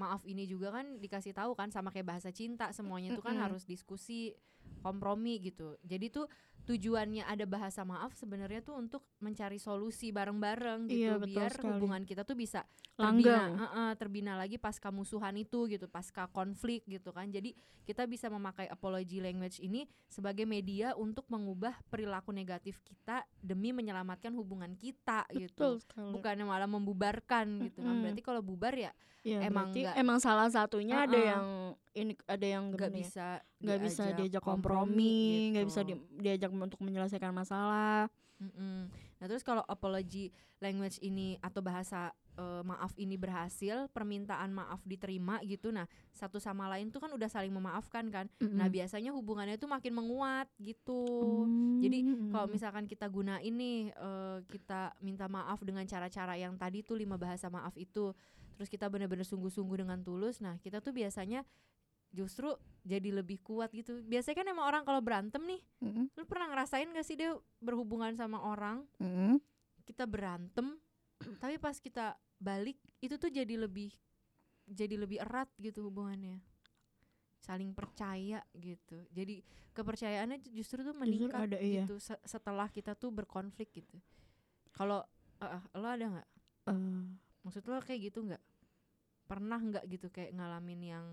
maaf ini juga kan dikasih tahu kan sama kayak bahasa cinta semuanya itu kan harus diskusi kompromi gitu. Jadi tuh tujuannya ada bahasa maaf sebenarnya tuh untuk mencari solusi bareng-bareng gitu Iya, biar sekali. hubungan kita tuh bisa terbina, heeh, terbina lagi pasca musuhan itu gitu, pasca konflik gitu kan. Jadi kita bisa memakai apology language ini sebagai media untuk mengubah perilaku negatif kita demi menyelamatkan hubungan kita gitu betul sekali bukannya malah membubarkan gitu kan Mm-mm. berarti kalau bubar ya Ya, Emang berarti emang salah satunya ada Uh-uh. yang ini ada yang nggak ya, bisa nggak bisa diajak kompromi nggak bisa gitu. di- diajak untuk menyelesaikan masalah Mm-mm. nah terus kalau apology language ini atau bahasa eh, maaf ini berhasil permintaan maaf diterima gitu nah satu sama lain tuh kan udah saling memaafkan kan nah Mm-mm. biasanya hubungannya tuh makin menguat gitu Hmm, jadi kalau misalkan kita gunain nih eh, kita minta maaf dengan cara-cara yang tadi tuh lima bahasa maaf itu terus kita bener-bener sungguh-sungguh dengan tulus nah kita tuh biasanya justru jadi lebih kuat gitu. Biasanya kan emang orang kalau berantem nih Mm-mm. lu pernah ngerasain gak sih dia berhubungan sama orang? Mm-mm. kita berantem tapi pas kita balik itu tuh jadi lebih jadi lebih erat gitu hubungannya. Saling percaya gitu. Jadi kepercayaannya ju- justru tuh meningkat ada, iya. gitu se- setelah kita tuh berkonflik gitu. Kalau eh, eh, lo ada nggak? Eh, maksud lo kayak gitu nggak? Pernah nggak gitu kayak ngalamin yang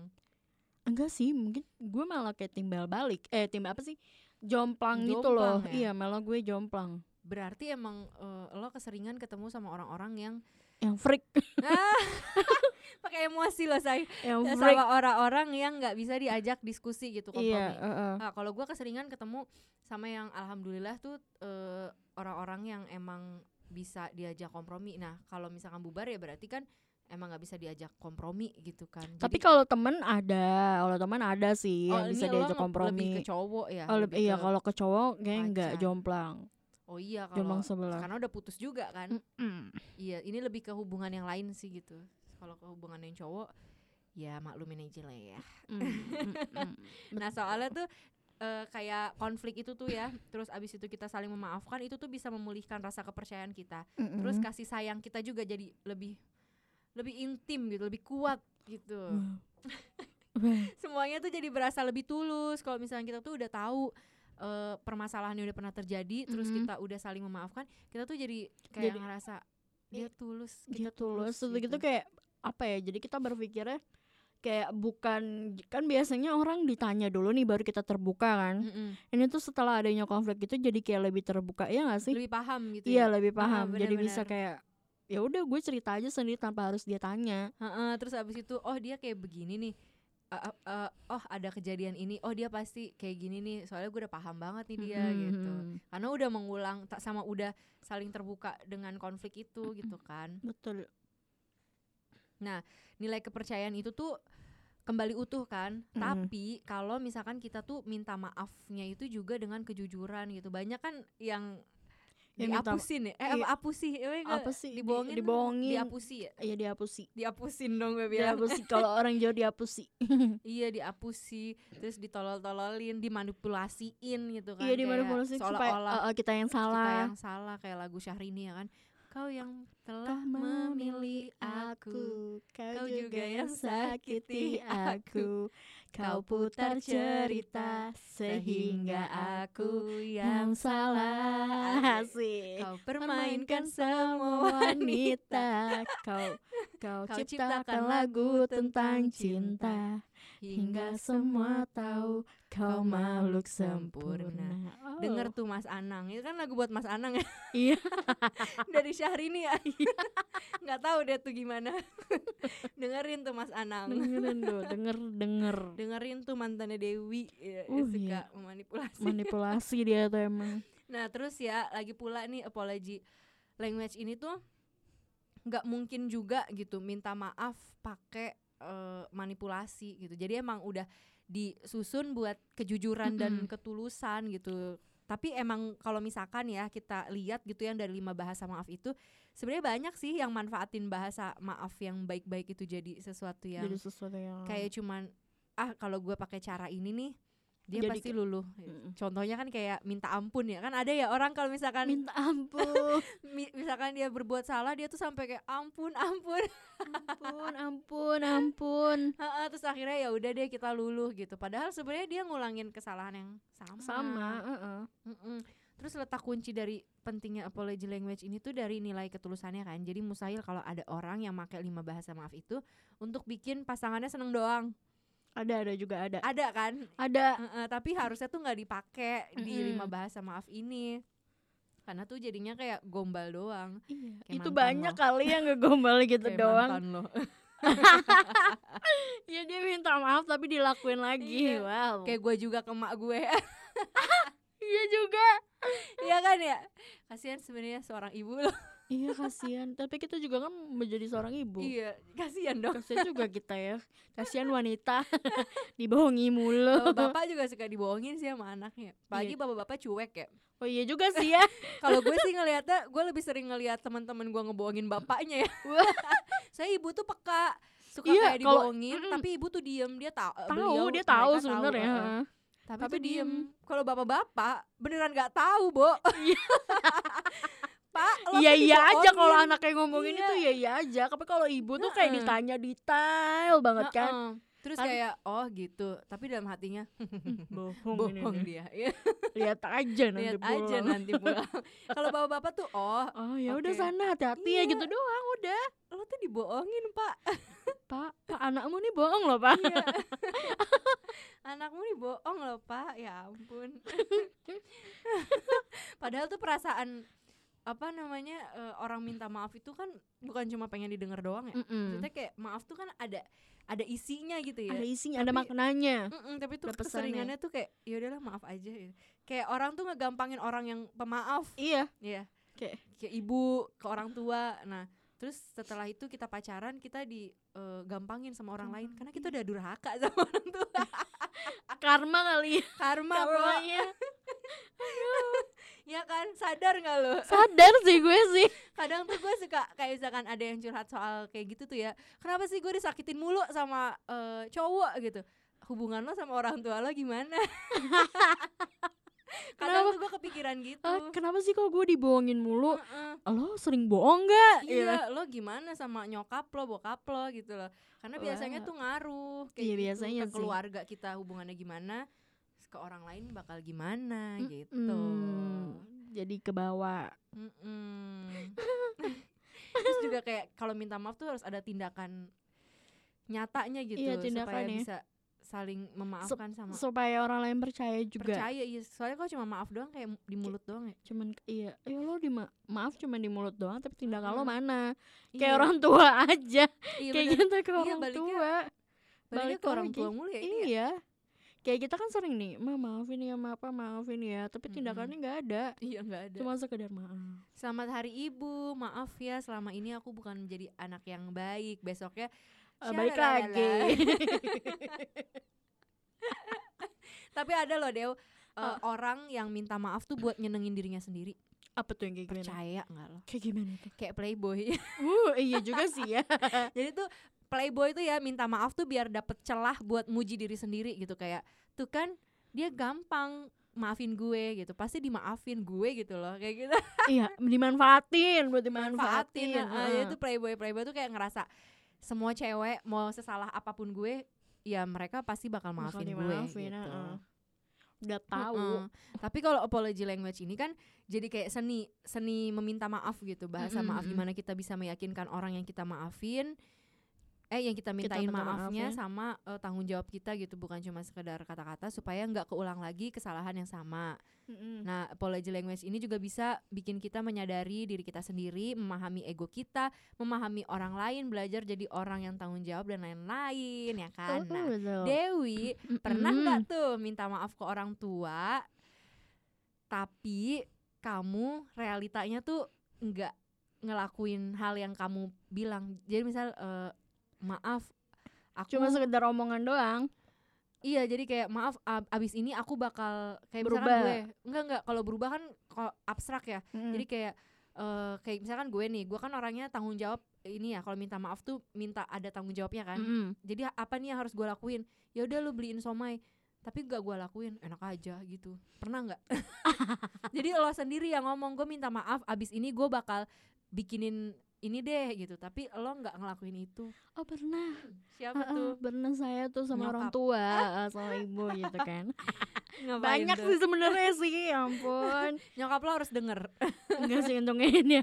enggak sih mungkin gue malah kayak timbal balik. Eh timbal apa sih? Jomplang, gitu loh. Jomplang ya? iya malah gue jomplang. Berarti emang eh, lo keseringan ketemu sama orang-orang yang yang freak. Ah, pakai emosi loh say. Yang freak. sama orang-orang yang nggak bisa diajak diskusi gitu kompromi iya eh, eh. Nah, kalau gua keseringan ketemu sama yang alhamdulillah tuh eh, orang-orang yang emang bisa diajak kompromi. Nah, kalau misalkan bubar ya berarti kan emang nggak bisa diajak kompromi gitu kan. tapi kalau temen ada kalau temen ada sih oh, yang bisa diajak kompromi lebih ke cowok ya. Oh, lebih iya kalau ke cowok kayak enggak pacar. jomplang Oh iya kalau sebelah karena udah putus juga kan. Mm-mm. Iya, ini lebih ke hubungan yang lain sih gitu. Kalau ke hubungan yang cowok ya maklumin aja lah ya. Mm, mm, mm. Nah soalnya tuh eh, kayak konflik itu tuh ya, terus abis itu kita saling memaafkan itu tuh bisa memulihkan rasa kepercayaan kita. Terus Mm-mm. kasih sayang kita juga jadi lebih lebih intim gitu, lebih kuat gitu. Semuanya tuh jadi berasa lebih tulus. Kalau misalnya kita tuh udah tahu eh, permasalahan yang udah pernah terjadi, terus Mhm. kita udah saling memaafkan, kita tuh jadi kayak Jadi- ngerasa dia tulus, dia kita tulus tulus, terus gitu kayak apa ya jadi kita berpikirnya kayak bukan kan biasanya orang ditanya dulu nih baru kita terbuka kan Mm-mm. ini tuh setelah adanya konflik itu jadi kayak lebih terbuka ya gak sih lebih paham gitu iya ya. lebih Ah, paham jadi bisa kayak ya udah gue cerita aja sendiri tanpa harus dia tanya. Heeh, terus abis itu oh dia kayak begini nih. Eh, eh, eh, oh ada kejadian ini. Oh dia pasti kayak gini nih. Soalnya gue udah paham banget nih dia gitu. Mhm. karena udah mengulang tak sama udah saling terbuka dengan konflik itu gitu kan. Betul. Nilai kepercayaan itu tuh kembali utuh kan. Mm. tapi kalau misalkan kita tuh minta maafnya itu juga dengan kejujuran gitu. Banyak kan yang Ya, minta- diapusin ya? Eh iya. apusi. Eh, apa sih Di- dibohongin dibohongin. Diapusi ya? Iya dihapusi diapusin dong gue bilang. Dihapusi kalau orang jauh dihapusi Iya diapusi, terus ditolol-tololin, dimanipulasiin gitu kan. iya kayak dimanipulasi supaya uh, kita yang kita salah. yang salah kayak lagu Syahrini ya kan. Kau yang telah Kau memilih aku, Kau juga yang sakiti aku. Kau putar cerita Sehingga aku yang salah. Asik. Kau permainkan semua wanita. Kau Kau Kau ciptakan ciptakan lagu tentang cinta Hingga semua tahu Kau makhluk sempurna Oh. Denger tuh Mas Anang, itu kan lagu buat Mas Anang ya Iya dari Syahrini ya. Nggak tahu deh tuh gimana. Dengerin tuh Mas Anang. Dengerin tuh Denger Denger dengerin tuh mantannya Dewi ya, Uh, suka iya. memanipulasi. Manipulasi dia tuh emang nah terus ya lagi pula nih apology language ini tuh nggak mungkin juga gitu minta maaf pakai eh, manipulasi gitu. Jadi emang udah disusun buat kejujuran dan Mm-mm. ketulusan gitu. Tapi emang kalau misalkan ya kita lihat gitu yang dari lima bahasa maaf itu sebenarnya banyak sih yang manfaatin bahasa maaf yang baik-baik itu jadi sesuatu yang Jadi sesuatu yang kayak cuman ah kalau gue pakai cara ini nih dia Jadi pasti luluh. Mm-mm. contohnya kan kayak minta ampun ya. Kan ada ya orang kalau misalkan minta ampun. Mi- misalkan dia berbuat salah dia tuh sampai kayak ampun ampun. Ampun ampun ampun. Terus akhirnya ya udah deh kita luluh gitu. Padahal sebenarnya dia ngulangin kesalahan yang sama. Sama heeh. Mm-mm. terus letak kunci dari pentingnya apology language ini tuh dari nilai ketulusannya kan. Jadi mustahil kalau ada orang yang pakai lima bahasa maaf itu untuk bikin pasangannya seneng doang ada ada juga ada. Ada kan? Ada. Heeh, tapi harusnya tuh nggak dipakai di Mm-mm. lima bahasa maaf ini. Karena tuh jadinya kayak gombal doang. Iya. Kayak itu banyak lo. kali yang ngegombal gitu Kayak doang. lo. ya dia minta maaf tapi dilakuin lagi. Iya. wow. Kayak gue juga ke mak gue. Iya juga. Iya kan ya? Kasihan sebenarnya seorang ibu loh iya kasihan. Tapi kita juga kan menjadi seorang ibu. Iya kasihan dong. Kasihan juga kita ya. Kasihan wanita. Dibohongi mulu. Bapak juga suka dibohongin sih sama anaknya. Apalagi Iya. bapak-bapak cuek ya. Oh iya juga sih ya. Kalau gue sih ngelihatnya gue lebih sering ngelihat teman-teman gue ngebohongin bapaknya ya. Saya ibu tuh peka suka Iya, kayak dibohongin mm-mm. tapi ibu tuh diem. Dia tahu tahu dia tahu sebenarnya heeh. tapi, Tapi tuh diem, diem. kalau bapak-bapak beneran nggak tahu bo pak Iya iya aja kalau anaknya ngomongin Iya. itu ya iya aja. Tapi kalau ibu tuh kayak ditanya detail banget kan. Terus kayak oh gitu, tapi dalam hatinya bohong, bohong dia. Iya, lihat aja nanti Lihat aja pulang. nanti pulang. Kalau bapak-bapak tuh oh, oh ya udah Oke. sana hati-hati ya Iya. gitu doang udah lo tuh dibohongin, Pak. pak pak anakmu nih bohong loh pak Iya. Anakmu nih bohong loh, Pak. Ya ampun. Padahal tuh perasaan apa namanya eh, orang minta maaf itu kan bukan cuma pengen didengar doang ya. Mm-mm. Maksudnya kayak maaf tuh kan ada ada isinya gitu ya. ada isinya ada Tapi- maknanya Mm-mm, tapi tuh Ada keseringannya tuh kayak ya udahlah maaf aja gitu. Kayak orang tuh ngegampangin orang yang pemaaf. iya Iya. Kayak- kayak ibu ke orang tua. Nah, terus setelah itu kita pacaran kita digampangin sama orang lain karena kita udah durhaka sama orang tua. karma kali ya Karma, karmanya Ya kan? Sadar nggak lo? sadar sih gue sih Kadang tuh gue suka kayak misalkan ada yang curhat soal kayak gitu tuh ya. Kenapa sih gue disakitin mulu sama eh, cowok gitu? Hubungan lo sama orang tua lo gimana? Kadang tuh gue kepikiran gitu. Eh, kenapa sih kok gue dibohongin mulu Heeh. lo sering bohong gak Iya, lo gimana sama nyokap lo, bokap lo gitu loh. Karena biasanya Wah. tuh ngaruh kayak Iya, gitu, biasanya ke sih. keluarga kita hubungannya gimana, ke orang lain bakal gimana Mm-mm. gitu. jadi ke bawah Mm-mm. Terus juga kayak kalau minta maaf tuh harus ada tindakan nyatanya gitu Iya, supaya tindakannya. bisa saling memaafkan sama supaya orang lain percaya juga. Percaya iya. Soalnya kalau cuma maaf doang kayak di mulut doang ya. Cuman iya. Ya lo di maaf cuman di mulut doang tapi tindakan lo Mm. mana? Iya, kayak orang tua aja. Iya kayak bener. gitu ke Iya, orang baliknya- tua. baliknya balik ke orang tua mulu ya ini ya. iya. Kayak kita kan sering nih ma maafin ya ma apa maafin ya. Tapi tindakannya nggak ada. Iya nggak ada. Cuma sekedar maaf. Selamat hari ibu, maaf ya selama ini aku bukan menjadi anak yang baik. Besoknya Eh, balik lagi. Tapi ada loh Dew eh, Ah. Orang yang minta maaf tuh buat nyenengin dirinya sendiri. Apa tuh yang kayak gimana? Percaya nggak lo? kayak gimana tuh? Kayak playboy. Uh iya juga sih ya. Jadi tuh playboy tuh ya minta maaf tuh biar dapet celah buat muji diri sendiri gitu. Kayak tuh kan dia gampang maafin gue gitu Pasti dimaafin gue gitu loh. Kayak gitu. Iya dimanfaatin buat manfaatin dimanfaatin nah, jadi tuh playboy playboy tuh kayak ngerasa semua cewek mau sesalah apa pun gue ya mereka pasti bakal maafin gue dimaafin, gitu. heeh. udah tahu Heeh. Tapi kalau apology language ini kan jadi kayak seni seni meminta maaf gitu bahasa Mm-mm, maaf mm-mm. gimana kita bisa meyakinkan orang yang kita maafin eh yang kita mintain minta maaf maafnya ya. sama eh, tanggung jawab kita gitu bukan cuma sekedar kata-kata supaya nggak keulang lagi kesalahan yang sama. Mm-mm. Nah, apology language ini juga bisa bikin kita menyadari diri kita sendiri, memahami ego kita, memahami orang lain, belajar jadi orang yang tanggung jawab dan lain-lain ya kan. Oh, Nah, betul. Dewi pernah Mm-mm. nggak tuh minta maaf ke orang tua, tapi kamu realitanya tuh nggak ngelakuin hal yang kamu bilang. Jadi misal eh, maaf, aku cuma sekedar omongan doang Iya, jadi kayak maaf ab- abis ini aku bakal kayak Berubah. misalkan gue enggak enggak kalau berubah kan kalau abstrak ya. Mm. Jadi kayak eh kayak misalkan gue nih, gue kan orangnya tanggung jawab ini ya kalau minta maaf tuh minta ada tanggung jawabnya kan. Mm-mm. Jadi apa nih yang harus gue lakuin? Ya udah lu beliin somai. Tapi gak gue lakuin, enak aja gitu. Pernah nggak? jadi lo sendiri yang ngomong gue minta maaf abis ini gue bakal bikinin ini deh gitu. Tapi lo nggak ngelakuin itu. oh pernah Siapa Heeh, tuh? pernah saya tuh sama orang Nyokap. tua eh, sama ibu gitu kan Ngapain banyak tuh? sih sebenarnya sih ya ampun Nyokap lo harus denger. enggak sih untungnya ini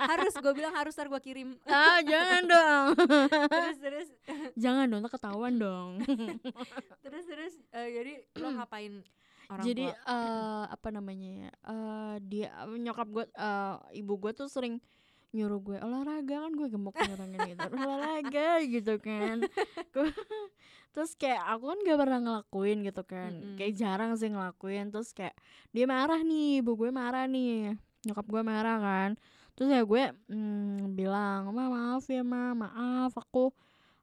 harus gue bilang harus ntar gue kirim ah jangan dong terus terus jangan dong ketahuan dong terus terus eh, jadi lo ngapain orang jadi tua eh apa namanya ya eh, dia nyokap gue eh, ibu gue tuh sering nyuruh gue olahraga kan gue gemuk orangnya gitu. Olahraga gitu kan. Terus kayak aku kan gak pernah ngelakuin gitu kan. Mm-mm. kayak jarang sih ngelakuin terus kayak dia marah nih ibu gue marah nih nyokap gue marah kan. Terus ya gue mm, bilang ma maaf ya ma maaf aku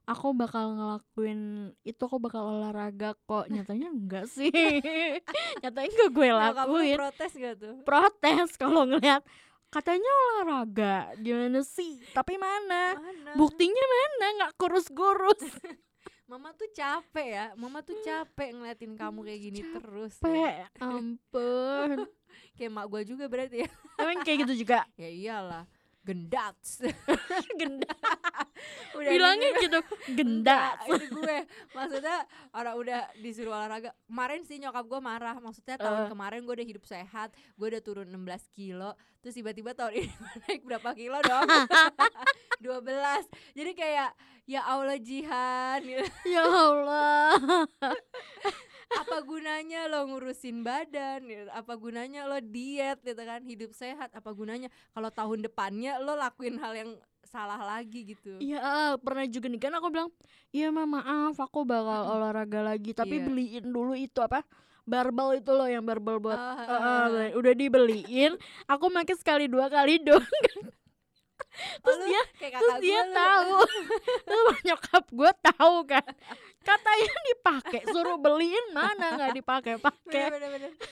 aku bakal ngelakuin itu aku bakal olahraga kok. Nyatanya enggak sih. Nyatanya enggak gue lakuin. protes gak tuh? Protes kalau ngeliat katanya olahraga gimana sih? Tapi mana? Mana? Buktinya mana? Nggak kurus-kurus. Mama tuh capek ya. Mama tuh capek ngeliatin kamu kayak gini terus pe ya. ampun. Kayak mak gue juga berarti ya. Emang kayak gitu juga? Ya iyalah. Gendats. Gendut Udah bilangnya gitu gendat Enggak, itu gue. Maksudnya orang udah disuruh olahraga. Kemarin sih nyokap gue marah. Maksudnya tahun Eh. kemarin gue udah hidup sehat gue udah turun 16 kilo terus tiba-tiba tahun ini naik berapa kilo dong? 12 jadi kayak ya Allah jihan. Gitu. ya Allah. Apa gunanya lo ngurusin badan? Gitu. apa gunanya lo diet gitu kan? Hidup sehat apa gunanya? Kalau tahun depannya lo lakuin hal yang salah lagi gitu Iya pernah juga nih kan aku bilang Iya mah maaf aku bakal Mm-mm. olahraga lagi Tapi Iya. beliin dulu itu apa Barbel itu loh yang barbel buat Ah, Eh, ah, eh, Udah dibeliin Aku pakai sekali dua kali dong Terus Oh, dia Terus dia lu. tahu Terus nyokap gue tahu kan Katanya dipakai Suruh beliin mana nggak dipakai pakai.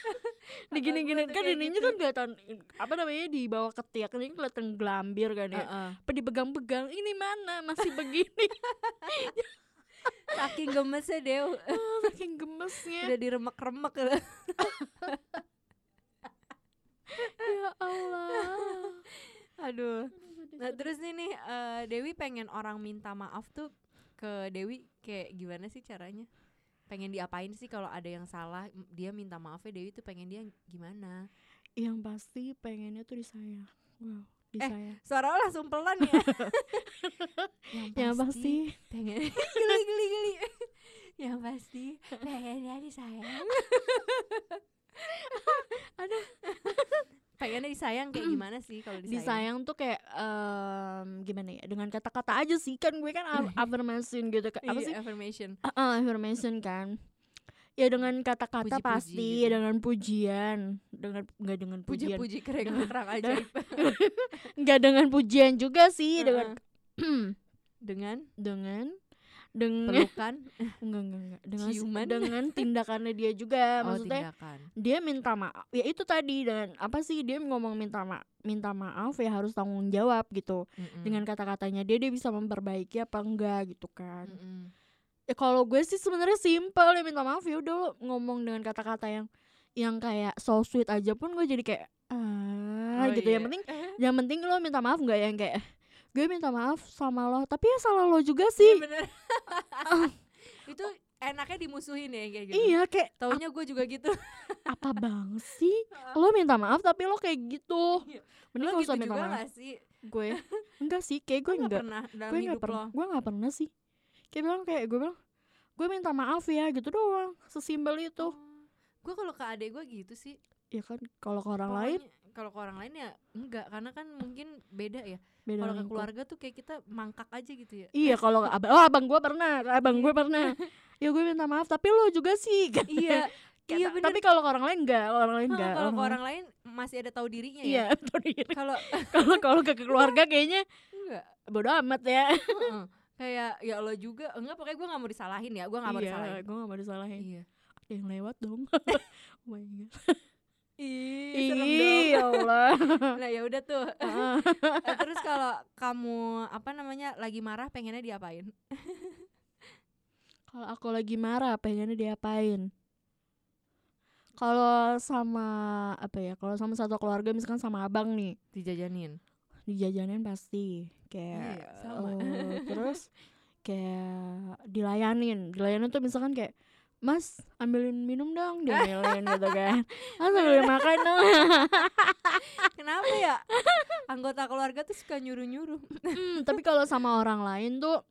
Digini-gini kan kayak ininya gitu. kan kelihatan Apa namanya di bawah ketiak Ini kelihatan gelambir kan ya. Heeh. apa dipegang-pegang ini mana? Masih begini. Saking gemesnya Dew Ah, saking gemesnya. Udah diremek-remek. Ya Allah. Aduh. Nah terus nih nih eh, Dewi pengen orang minta maaf tuh Ke Dewi kayak gimana sih caranya? Pengen diapain sih kalau ada yang salah Dia minta maafnya Dewi tuh pengen dia gimana? yang pasti pengennya tuh disayang wow disayang Suara lo langsung pelan ya yang pasti pengen geli geli geli yang pasti pengennya disayang Ada. Pengennya disayang kayak gimana sih kalau disayang, disayang tuh kayak em, gimana ya dengan kata-kata aja sih kan gue kan af- affirmation gitu kan. Apa Iya, sih? affirmation. Ah, affirmation kan. Ya dengan kata-kata Puji-puji pasti gitu. dengan pujian. Dengan nggak dengan pujian. Puji-puji keren terang ajaib nggak dengan pujian juga sih dengan dengan? Dengan dengan pelukan enggak enggak enggak dengan Ciuman? dengan tindakannya dia juga oh maksudnya tindakan dia minta maaf ya itu tadi dengan apa sih dia ngomong minta ma minta maaf ya harus tanggung jawab gitu Mm-mm. dengan kata-katanya dia dia bisa memperbaiki apa enggak gitu kan Mm-mm. ya kalau gue sih sebenarnya simpel ya minta maaf ya udah lo ngomong dengan kata-kata yang yang kayak so sweet aja pun gue jadi kayak ah Oh, gitu iya. yang penting yang penting lo minta maaf nggak yang kayak gue minta maaf sama lo tapi ya salah lo juga Iya, sih bener itu enaknya dimusuhin ya kayak gitu. Iya kayak taunya gue juga gitu. Apa banget sih? Lo minta maaf tapi lo kayak gitu. Iya. mending lo gak gitu usah minta juga maaf. gak sih? Gue. Enggak sih kayak gue enggak pernah dalam gue hidup nggak lo. pernah gue nggak pernah sih. Kayak bilang kayak gue bilang gue minta maaf ya gitu doang sesimpel itu. Gue kalau ke adek gue gitu sih. Ya kan kalau ke orang lain Pokoknya kalau ke orang lain ya enggak karena kan mungkin beda ya. Beda kalau ke keluarga tuh kayak kita mangkak aja gitu ya. Iya kalau abang oh abang gue pernah abang gue pernah. Ya gue minta maaf tapi lo juga sih iya iya bener. tapi kalau ke orang lain enggak orang lain enggak. kalau ke orang lain masih ada tahu dirinya iya ya tahu diri. kalau kalau kalau ke keluarga kayaknya enggak. bodo amat ya. Kayak ya lo juga enggak pokoknya gue nggak mau disalahin ya gue nggak mau iya disalahin. gue gak mau disalahin. Iya. Ada yang lewat dong. Oh my god Ih, serem Ih, dong. ya Allah Nah ya udah tuh. Eh, Terus kalau kamu apa namanya lagi marah pengennya diapain? Kalau aku lagi marah pengennya diapain? Kalau sama apa ya? Kalau sama satu keluarga misalkan sama abang nih, Dijajanin. dijajanin pasti kayak Iya, sama. eh, terus kayak dilayanin. Dilayanin tuh misalkan kayak Mas ambilin minum dong diambilin gitu kan Mas ambilin makan dong Kenapa ya? Anggota keluarga tuh suka nyuruh-nyuruh. Hmm, Tapi kalau sama orang lain tuh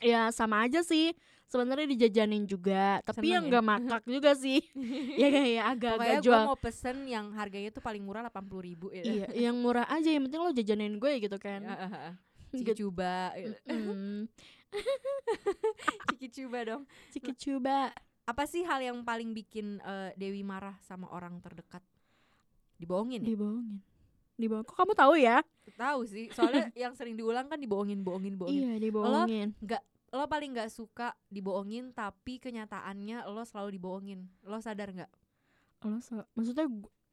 Ya sama aja sih sebenarnya dijajanin juga Tapi yang ya? nggak makak juga sih Ya kayak agak-agak Pokoknya gue jual mau pesen yang harganya tuh paling murah 80 ribu ya. Iya yang murah aja yang penting lo jajanin gue gitu kan Ciki Gitu. coba, Mm, ciki coba dong. Ciki coba Apa sih hal yang paling bikin eh, Dewi marah sama orang terdekat? Dibohongin ya? Dibohongin Dibohongin Kok kamu tahu ya? Tahu sih, soalnya yang sering diulang kan dibohongin, bohongin, bohongin. Iya dibohongin Lo paling nggak suka dibohongin, tapi kenyataannya lo selalu dibohongin. Lo sadar nggak? Lo so- Maksudnya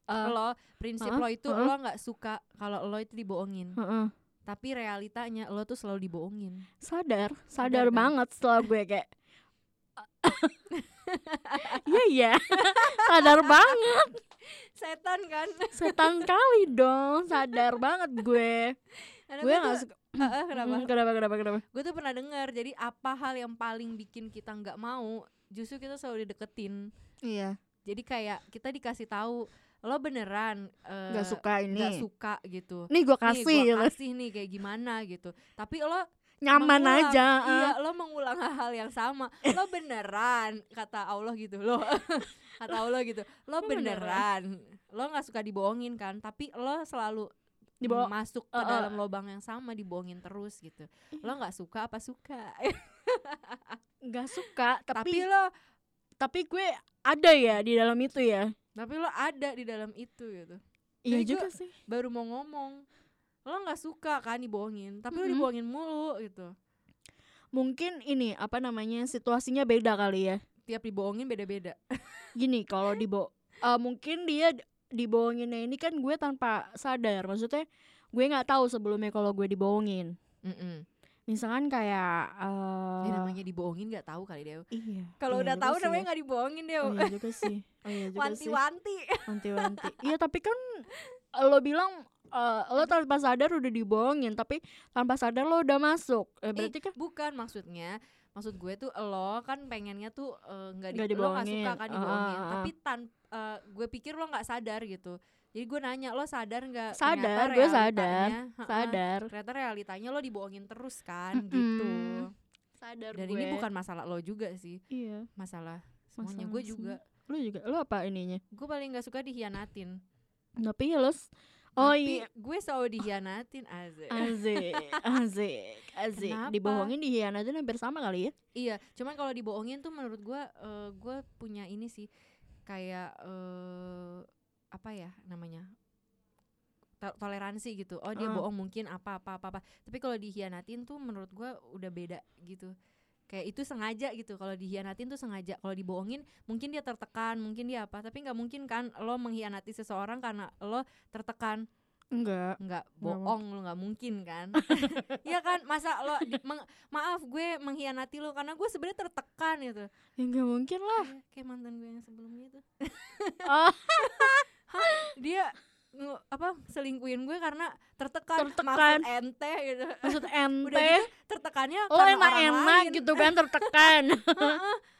eh, lo prinsip uh-uh, lo itu uh-uh. lo nggak suka kalau lo itu dibohongin, heeh. Tapi realitanya lo tuh selalu dibohongin. Sadar Sadar, Sadar kan? banget setelah gue kayak Iya iya Sadar banget Setan kan? Setan kali dong Sadar banget gue Karena gue nggak suka Heeh, kenapa? Hmm, kenapa kenapa kenapa? Gue tuh pernah dengar. Jadi apa hal yang paling bikin kita nggak mau, justru kita selalu dideketin. Iya. Jadi kayak kita dikasih tahu lo beneran eh, Gak suka ini. nggak suka gitu. Nih gue Nih kasih gua gitu. kasih nih kayak gimana gitu. Tapi lo Nyaman mengulang, aja. Iya, ah. lo mengulang hal yang sama. Lo beneran kata Allah gitu lo. kata Allah gitu. Lo beneran. Lo nggak suka dibohongin kan, tapi lo selalu Dibawa- masuk ke Eh, eh. dalam lubang yang sama dibohongin terus gitu. Lo nggak suka apa suka. Gak suka, tapi tapi lo tapi gue ada ya di dalam itu ya. Tapi lo ada di dalam itu gitu. Iya Jadi juga sih. Baru mau ngomong. Lo nggak suka kan dibohongin, tapi lo Mm-mm. dibohongin mulu gitu. Mungkin ini apa namanya situasinya beda kali ya. Tiap dibohongin beda-beda. Gini kalau dibo eh, mungkin dia dibohonginnya ini kan gue tanpa sadar. Maksudnya gue nggak tahu sebelumnya kalau gue dibohongin. Mm-mm. Misalkan kayak eh Ya, namanya dibohongin nggak tahu kali Dew. Iya. Kalau iya udah tahu namanya ya. nggak dibohongin Dew. Oh iya juga sih. Oh iya juga sih. Wanti-wanti. Wanti-wanti. Iya tapi kan lo bilang eh, lo tanpa sadar udah dibohongin tapi tanpa sadar lo udah masuk. Eh, berarti kan Bukan maksudnya maksud gue tuh lo kan pengennya tuh eh, nggak Nggak di, lo nggak suka dibohongin. kan dibohongin ah, ah. tapi tan eh, gue pikir lo nggak sadar gitu jadi gue nanya lo sadar nggak Sadar, gue sadar. sadar. ternyata realitanya lo dibohongin terus kan gitu Sadar dan gue. ini bukan masalah lo juga sih Iya. masalah semuanya Masalah gue juga Lo juga lo apa ininya? gue paling nggak suka dihianatin Tapi ya lo Oh tapi iya. gue selalu dihianatin Aze Asik, asik, asik. Kenapa? Dibohongin dihianatin hampir sama kali ya? Iya, cuman kalau dibohongin tuh menurut gua eh, gua punya ini sih kayak eh apa ya namanya? To- toleransi gitu. Oh, dia Ah. bohong mungkin apa apa apa apa. Tapi kalau dihianatin tuh menurut gua udah beda gitu. Kayak itu sengaja gitu. Kalau dihianatin tuh sengaja. Kalau dibohongin mungkin dia tertekan, mungkin dia apa. Tapi nggak mungkin kan lo mengkhianati seseorang karena lo tertekan. Enggak. nggak Nggak bohong lo nggak mungkin kan Iya kan masa lo meng- maaf gue mengkhianati lo karena gue sebenarnya tertekan gitu Ya enggak mungkin lah. Kayak mantan gue yang sebelumnya itu Oh, dia nge- apa selingkuhin gue karena tertekan, Tertekan. maksud ente gitu maksud udah ente. gitu tertekannya Lo karena orang enak-enak lain. gitu kan tertekan.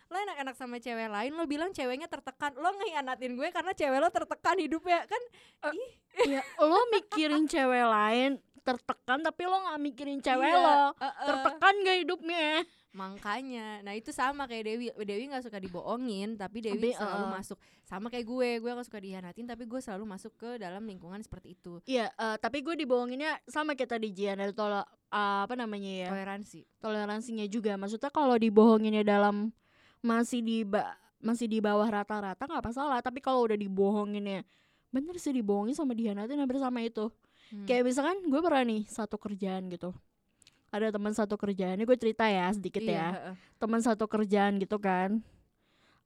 Lo enak-enak sama cewek lain lo bilang ceweknya tertekan lo ngehianatin gue karena cewek lo tertekan hidupnya kan ya, lo mikirin cewek lain tertekan tapi lo nggak mikirin cewek Iya, lo. heeh. Tertekan gak hidupnya? Makanya, nah itu sama kayak Dewi. Dewi nggak suka dibohongin, tapi Dewi Tapi, selalu uh, masuk. Sama kayak gue, gue gak suka dihianatin, tapi gue selalu masuk ke dalam lingkungan seperti itu. Iya, eh, tapi gue dibohonginnya sama kayak tadi Jian ada tolak apa namanya ya? Toleransi. toleransinya juga maksudnya kalau dibohonginnya dalam masih di ba- masih di bawah rata-rata nggak masalah tapi kalau udah dibohonginnya bener sih dibohongin sama dihianatin hampir sama itu Hmm. kayak misalkan gue pernah nih satu kerjaan gitu. Ada teman satu kerjaan ini gue cerita ya sedikit Iya, ya. teman satu kerjaan gitu kan.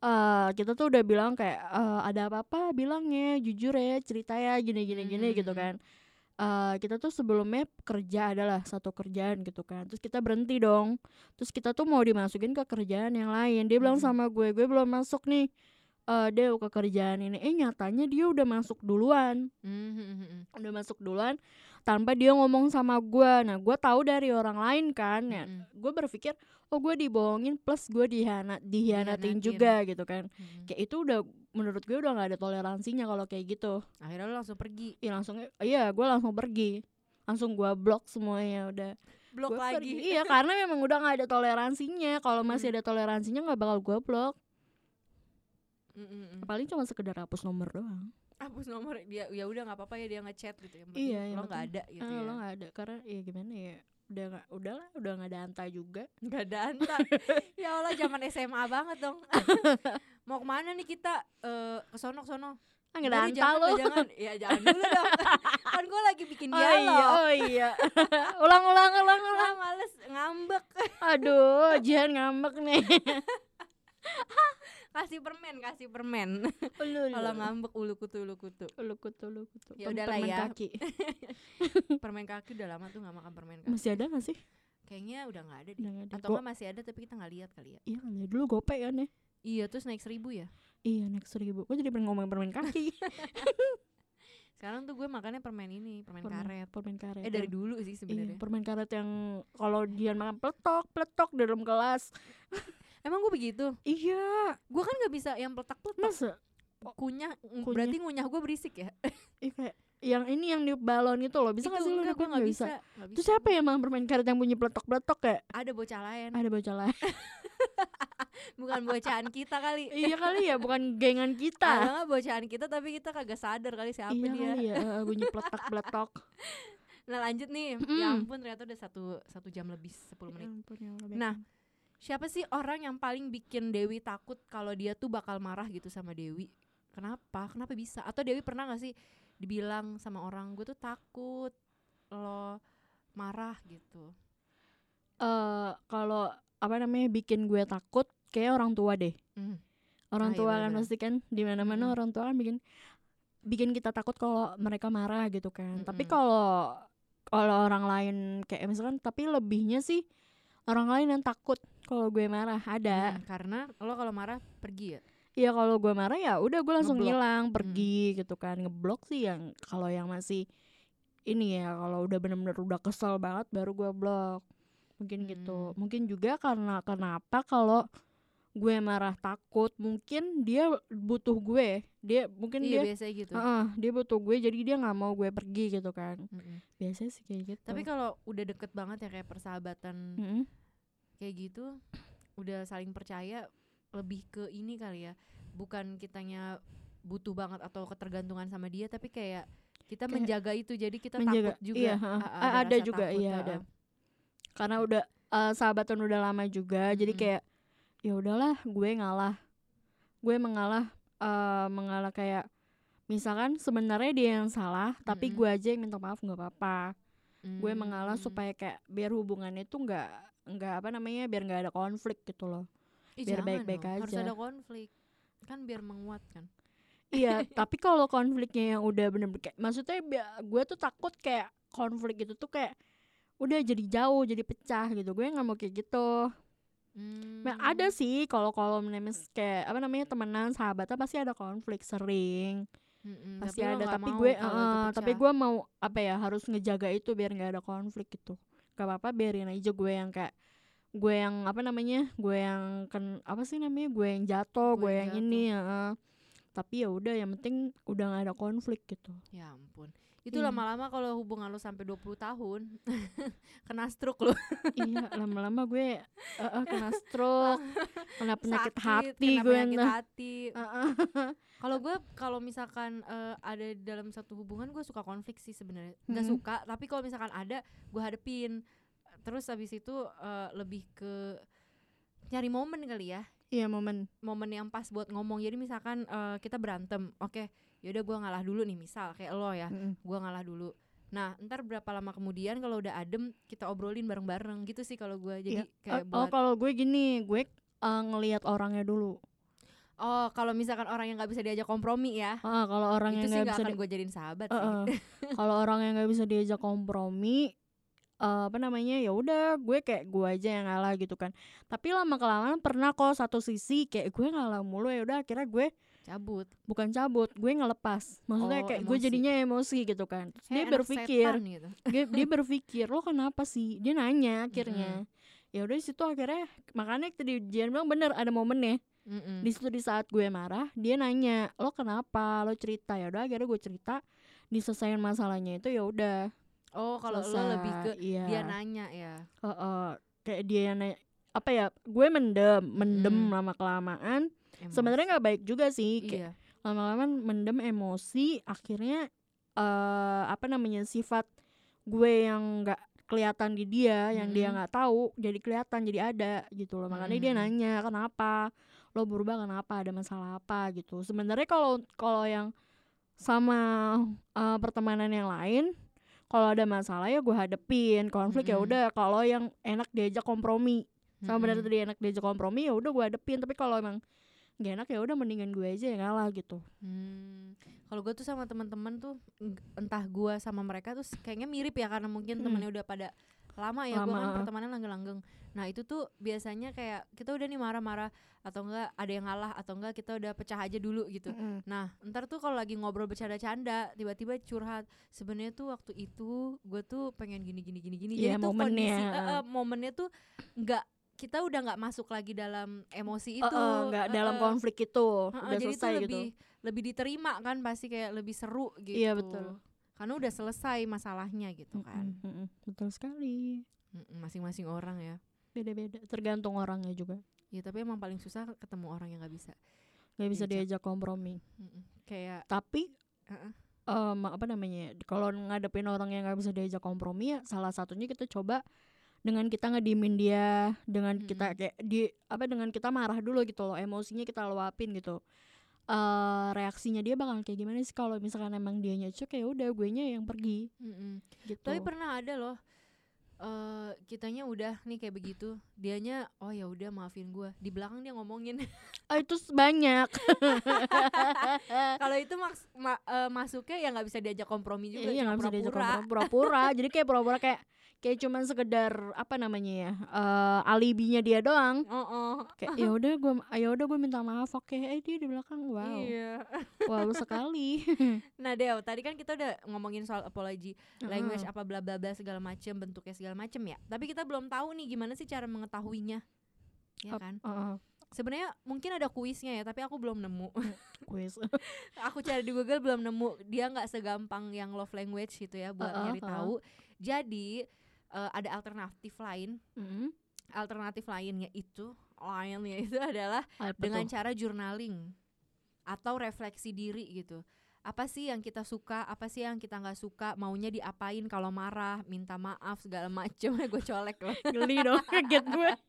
Eh kita tuh udah bilang kayak eh, ada apa-apa bilangnya jujur ya cerita ya gini gini gini gitu Hmm. kan. Eh kita tuh sebelumnya kerja adalah satu kerjaan gitu kan. Terus kita berhenti dong. Terus kita tuh mau dimasukin ke kerjaan yang lain. Dia bilang Hmm. sama gue gue belum masuk nih eh Deo ke kerjaan ini. Eh nyatanya dia udah masuk duluan. Hmm, hmm, hmm, hmm. udah masuk duluan tanpa dia ngomong sama gue nah gue tahu dari orang lain kan ya. Hmm, gue berpikir oh gue dibohongin plus gue dihianat dihianatin juga gitu kan. Hmm. kayak itu udah menurut gue udah nggak ada toleransinya kalau kayak gitu. Akhirnya lo langsung pergi, ya langsung iya gue langsung pergi. Langsung gue blok semuanya udah. Blok Gua lagi. pergi. iya karena memang udah nggak ada toleransinya. Kalau masih ada toleransinya nggak bakal gue blok Hmm. paling cuma sekedar hapus nomor doang Hapus nomor dia, ya udah nggak apa-apa ya dia ngechat gitu ya. Iya, lo nggak ada gitu ah, ya. lo nggak ada karena ya gimana ya udah nggak udahlah udah nggak ada anta juga Nggak ada anta. ya Allah zaman SMA banget dong. Mau ke mana nih kita? Eh ke sono sono. ah nggak ada anta jangan, lo Jangan, ya jangan dulu dong. kan gue lagi bikin oh dialog. iya oh iya ulang ulang ulang ulang Ah, males ngambek. aduh Jihan ngambek nih Kasih permen, kasih permen. Kalau ngambek ulu kutu ulu kutu. ulu kutu ulu kutu Ya udahlah permen ya. kaki Permen kaki udah lama tuh nggak makan permen kaki. masih ada gak sih Kayaknya udah nggak ada deh. Udah nggak ada. Atau nggak masih ada tapi kita nggak lihat kali ya. iya kali dulu gopek kan ya Iya terus naik seribu ya. iya naik seribu gue jadi pengen ngomong permen kaki Sekarang tuh gue makannya permen ini, permen, Permen- karet. permen karet Eh dari dulu sih iya, sebenarnya. permen karet yang kalau dia makan peletok peletok di dalam kelas Emang gue begitu? iya Gue kan nggak bisa yang peletak-peletak. masa Kunyah, Kunyah. berarti ngunyah gue berisik ya? Kayak yang ini yang di balon itu loh bisa nggak sih lu enggak, gue nggak bisa. Terus bisa. siapa yang makan permen karet yang bunyi peletok peletok kayak Ada bocah lain, ada bocah lain bukan bocahan kita kali. iya kali ya bukan gengan Ada kita nggak bocahan kita tapi kita kagak sadar kali siapa iya dia. ya eh, bunyi peletak peletok Nah lanjut nih, Mm. ya ampun ternyata udah satu satu jam lebih 10 menit. Nah, Siapa sih orang yang paling bikin Dewi takut kalau dia tuh bakal marah gitu sama Dewi? Kenapa? Kenapa bisa? Atau Dewi pernah gak sih dibilang sama orang gue tuh takut lo marah gitu? eh kalau apa namanya bikin gue takut kayak orang tua deh Hmm. orang Ah, iya tua kan bener-bener. pasti kan di mana mana Mm-mm. orang tua kan bikin bikin kita takut kalau mereka marah gitu kan tapi Mm-mm. kalau kalau orang lain kayak misalkan tapi lebihnya sih orang lain yang takut kalau gue marah ada Hmm, karena lo kalau marah pergi ya? Iya kalau gue marah ya udah gue langsung Ngeblok. hilang pergi gitu kan ngeblok sih yang kalau yang masih ini ya kalau udah bener-bener udah kesel banget baru gue blok mungkin gitu Hmm. mungkin juga karena kenapa kalau gue marah takut mungkin dia butuh gue dia mungkin iya dia biasanya gitu. Heeh, dia butuh gue jadi dia nggak mau gue pergi gitu kan Mm-mm. biasanya sih kayak gitu Tapi kalau udah deket banget ya kayak persahabatan Mm-mm. Kayak gitu, udah saling percaya lebih ke ini kali ya. Bukan kitanya butuh banget atau ketergantungan sama dia, tapi kayak kita Kayak menjaga itu. Jadi kita menjaga. takut juga. Iya, heeh. A- A- ada rasa juga, takut, iya, ada. karena udah eh, sahabatan udah lama juga jadi Mm-mm. kayak ya udahlah gue ngalah gue mengalah eh, mengalah kayak misalkan sebenarnya dia yang salah tapi Mm-mm. gue aja yang minta maaf nggak apa-apa gue mengalah Hmm. supaya kayak biar hubungannya itu nggak nggak apa namanya biar nggak ada konflik gitu loh Ih, biar baik-baik dong, Harus aja. ada konflik. Kan biar menguatkan. iya tapi kalau konfliknya yang udah bener-bener kayak maksudnya gue tuh takut kayak konflik itu tuh kayak udah jadi jauh jadi pecah gitu gue nggak mau kayak gitu Hmm. Nah, ada sih kalau kalau menemis kayak apa namanya temenan sahabatnya pasti ada konflik sering Mm-mm, pasti tapi ada tapi gue eh, tapi gue mau apa ya harus ngejaga itu biar nggak ada konflik gitu gak apa-apa biarin aja gue yang kayak gue yang apa namanya gue yang kan apa sih namanya gue yang jatuh Gue gue yang yang ini ya tapi ya udah yang penting udah nggak ada konflik gitu. Ya ampun. Itu Iya. lama-lama kalau hubungan lo sampai 20 tahun kena stroke lo. iya lama-lama gue eh, eh, kena stroke kena penyakit Sakit, hati kena gue penyakit entah hati. Kalau gue kalau misalkan eh, ada di dalam satu hubungan gue suka konflik sih sebenarnya. Nggak Mhm. suka, tapi kalau misalkan ada gue hadepin. Terus habis itu eh, lebih ke nyari momen kali ya. iya momen momen yang pas buat ngomong jadi misalkan eh, kita berantem oke yaudah gua ngalah dulu nih misal kayak lo ya Mm-mm. gua ngalah dulu nah ntar berapa lama kemudian kalau udah adem kita obrolin bareng-bareng gitu sih kalau gua jadi Iya. kayak oh buat kalau gue gini gue eh, ngelihat orangnya dulu oh kalau misalkan orang yang nggak bisa diajak kompromi ya Ah, kalau orang itu yang nggak bisa akan di- gue jadiin sahabat sih eh. kalau orang yang nggak bisa diajak kompromi eh, apa namanya ya udah gue kayak gue aja yang ngalah gitu kan tapi lama kelamaan pernah kok satu sisi kayak gue ngalah mulu ya udah akhirnya gue cabut bukan cabut gue ngelepas maksudnya Oh, kayak gue emosi. jadinya emosi gitu kan Terus dia berpikir gitu. dia, dia berpikir lo kenapa sih dia nanya akhirnya ya udah di situ akhirnya makanya tadi Jian bilang bener ada momennya Mm-mm. di situ di saat gue marah dia nanya lo kenapa lo cerita ya udah akhirnya gue cerita diselesain masalahnya itu ya udah oh kalau lo lebih ke iya. dia nanya ya Heeh. kayak dia yang nanya apa ya gue mendem mendem Mm. lama kelamaan. Sebenarnya nggak baik juga sih kayak iya. lama kelamaan mendem emosi akhirnya eh apa namanya sifat gue yang nggak kelihatan di dia yang dia Mm-mm. nggak tahu jadi kelihatan jadi ada gitu loh. Makanya dia Mm-mm. nanya kenapa? Lo berubah kenapa? Ada masalah apa? gitu. Sebenarnya kalau kalau yang sama eh, pertemanan yang lain kalau ada masalah ya gue hadepin. Konflik ya Mm-mm. udah kalau yang enak diajak kompromi. Sama benar Mm-mm. tadi enak diajak kompromi ya udah gue hadepin. Tapi kalau emang gak enak ya udah mendingan gue aja yang ngalah gitu Hmm, kalau gue tuh sama teman-teman tuh entah gue sama mereka tuh kayaknya mirip ya karena mungkin Hmm. temennya udah pada lama ya gue kan pertemanan langgeng-langgeng nah itu tuh biasanya kayak kita udah nih marah-marah atau enggak ada yang ngalah atau enggak kita udah pecah aja dulu gitu Mm-mm. Nah, ntar tuh kalau lagi ngobrol bercanda-canda, tiba-tiba curhat. Sebenarnya tuh waktu itu gue tuh pengen gini gini gini gini. Iya, Jadi tuh momennya. kondisi eh, eh, momennya tuh nggak kita udah nggak masuk lagi dalam emosi itu. Nggak Eh, dalam eh. konflik itu Heeh, udah jadi selesai tuh gitu lebih lebih diterima kan pasti kayak lebih seru gitu. Iya, betul. Karena udah selesai masalahnya gitu kan. Mm-mm, mm-mm. betul sekali Masing-masing orang ya. beda-beda tergantung orangnya juga Ya tapi emang paling susah ketemu orang yang nggak bisa. nggak bisa Diajak. diajak kompromi Mm-mm. Kayak tapi Heeh. em, apa namanya kalau ngadepin orang yang nggak bisa diajak kompromi ya salah satunya kita coba dengan kita ngedimin dia dengan kita Mm-mm. kayak di apa dengan kita marah dulu gitu loh emosinya kita luapin gitu eh reaksinya dia bakal kayak gimana sih kalau misalkan emang dia nyecek ya udah gue nya yang pergi mm-mm. gitu Tapi pernah ada loh eh kitanya udah nih kayak begitu, dianya oh ya udah maafin gua. Di belakang dia ngomongin. Ah, itu banyak Kalau itu maks ma- eh, masuknya ya nggak bisa diajak kompromi juga. iya nggak bisa diajak kompromi pura-pura jadi kayak pura-pura kayak kayak cuman sekedar apa namanya ya eh alibinya dia doang Oh, oh. kayak ya udah gue ya udah gue minta maaf oke eh dia di belakang wow Iya. wow sekali Nah, Deo, tadi kan kita udah ngomongin soal apology, language apa bla bla bla segala macem, bentuknya segala macem ya. Tapi kita belum tahu nih gimana sih cara mengetahuinya. Ya kan? Heeh, Sebenarnya mungkin ada kuisnya ya, tapi aku belum nemu. quiz aku cari di Google belum nemu dia nggak segampang yang love language gitu ya buat Heeh, nyari heeh. tahu jadi eh, ada alternatif lain. Mm, alternatif lainnya itu lainnya itu adalah apa dengan tuh? cara journaling atau refleksi diri gitu. Apa sih yang kita suka apa sih yang kita nggak suka maunya diapain kalau marah minta maaf segala macem. Gue colek loh. Geli dong kaget gue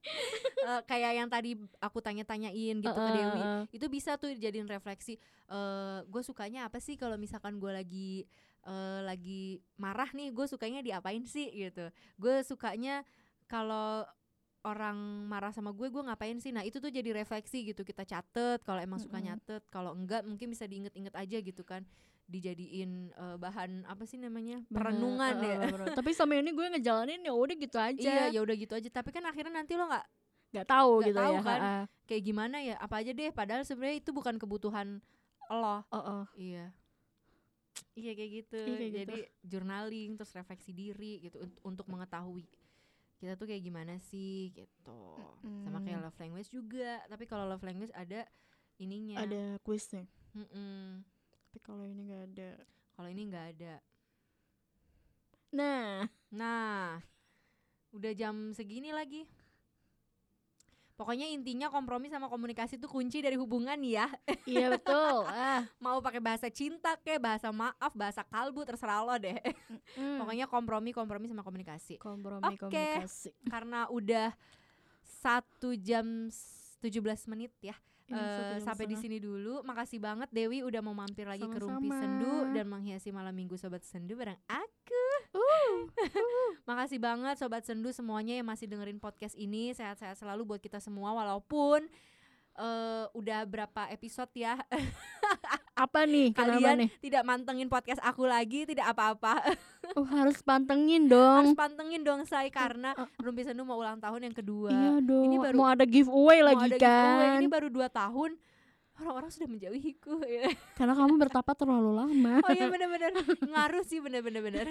Eh, kayak yang tadi aku tanya-tanyain gitu ke Heeh, Dewi. heeh. itu bisa tuh dijadiin refleksi eh gue sukanya apa sih kalau misalkan gue lagi eh lagi marah nih gue sukanya diapain sih? gitu. Gue sukanya kalau orang marah sama gue gue ngapain sih? Nah itu tuh jadi refleksi gitu kita catet kalau emang suka nyatet kalau enggak mungkin bisa diinget-inget aja gitu kan. Dijadiin eh, bahan apa sih namanya? Bener, perenungan heeh, ya. tapi sama ini gue ngejalanin ya udah gitu aja. Iya ya udah gitu aja. Tapi kan akhirnya nanti lo nggak nggak tahu nggak gitu tahu ya kan. kayak gimana ya? Apa aja deh. Padahal sebenarnya itu bukan kebutuhan lo. Heeh. iya iya kayak gitu. Iya, kayak gitu. jadi journaling terus refleksi diri gitu unt- untuk mengetahui kita tuh kayak gimana sih gitu. Sama kayak Mm. love language juga. Tapi kalau love language ada ininya. Ada quiznya. Mm-mm. tapi kalau ini nggak ada. Kalau ini nggak ada. Nah. Nah udah jam segini lagi Pokoknya intinya kompromi sama komunikasi itu kunci dari hubungan ya. iya betul ah Mau pakai bahasa cinta kayak bahasa maaf, bahasa kalbu terserah lo deh. mm. Pokoknya kompromi, kompromi sama komunikasi. kompromi Oke. komunikasi Karena udah satu jam s- 17 menit ya. Jam sampai di sini dulu. Makasih banget Dewi udah mau mampir lagi ke Rumpi Sama-sama. Sendu dan menghiasi malam Minggu Sobat Sendu bareng aku. Uh, Makasih banget Sobat Sendu semuanya yang masih dengerin podcast ini. Sehat-sehat selalu buat kita semua walaupun eh udah berapa episode ya? Apa nih? Kenapa kalian nih? tidak mantengin podcast aku lagi tidak apa-apa. Oh, harus pantengin harus dong pantengin dong say karena uh, Rumpi Sendu mau ulang tahun yang kedua. Iya dong. Ini baru- mau ada giveaway Mau lagi ada giveaway, kan ini baru dua tahun. Orang-orang sudah menjauhiku ya. karena kamu bertapa terlalu lama. Oh iya bener-bener. Ngaruh sih bener-bener bener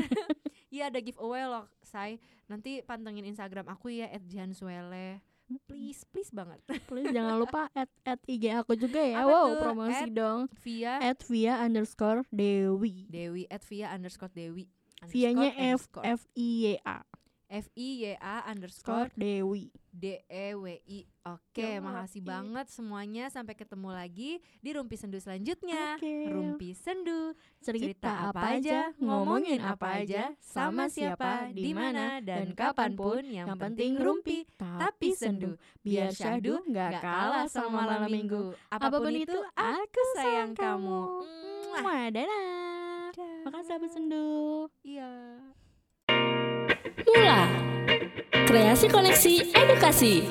iya ada giveaway loh say nanti pantengin instagram aku ya @janswele please please banget. Please jangan lupa add, add IG aku juga ya. Apa wow tuh? promosi Add dong. Via add via underscore Dewi. Dewi at via underscore Dewi Vianya F F I Y A F I Y A underscore score Dewi. D E W I. Oke Yoi. makasih banget semuanya. Sampai ketemu lagi di Rumpi Sendu selanjutnya. Oke. Rumpi Sendu. Cerita, apa aja ngomongin apa aja sama siapa di mana dan kapan pun yang penting rumpi tapi sendu. Biar syahdu nggak kalah sama malam minggu. Apa pun itu aku sayang kamu. Mwah. Mwah, dadah. Makasih sahabat sendu. Iya Mula Kreasi Koneksi Edukasi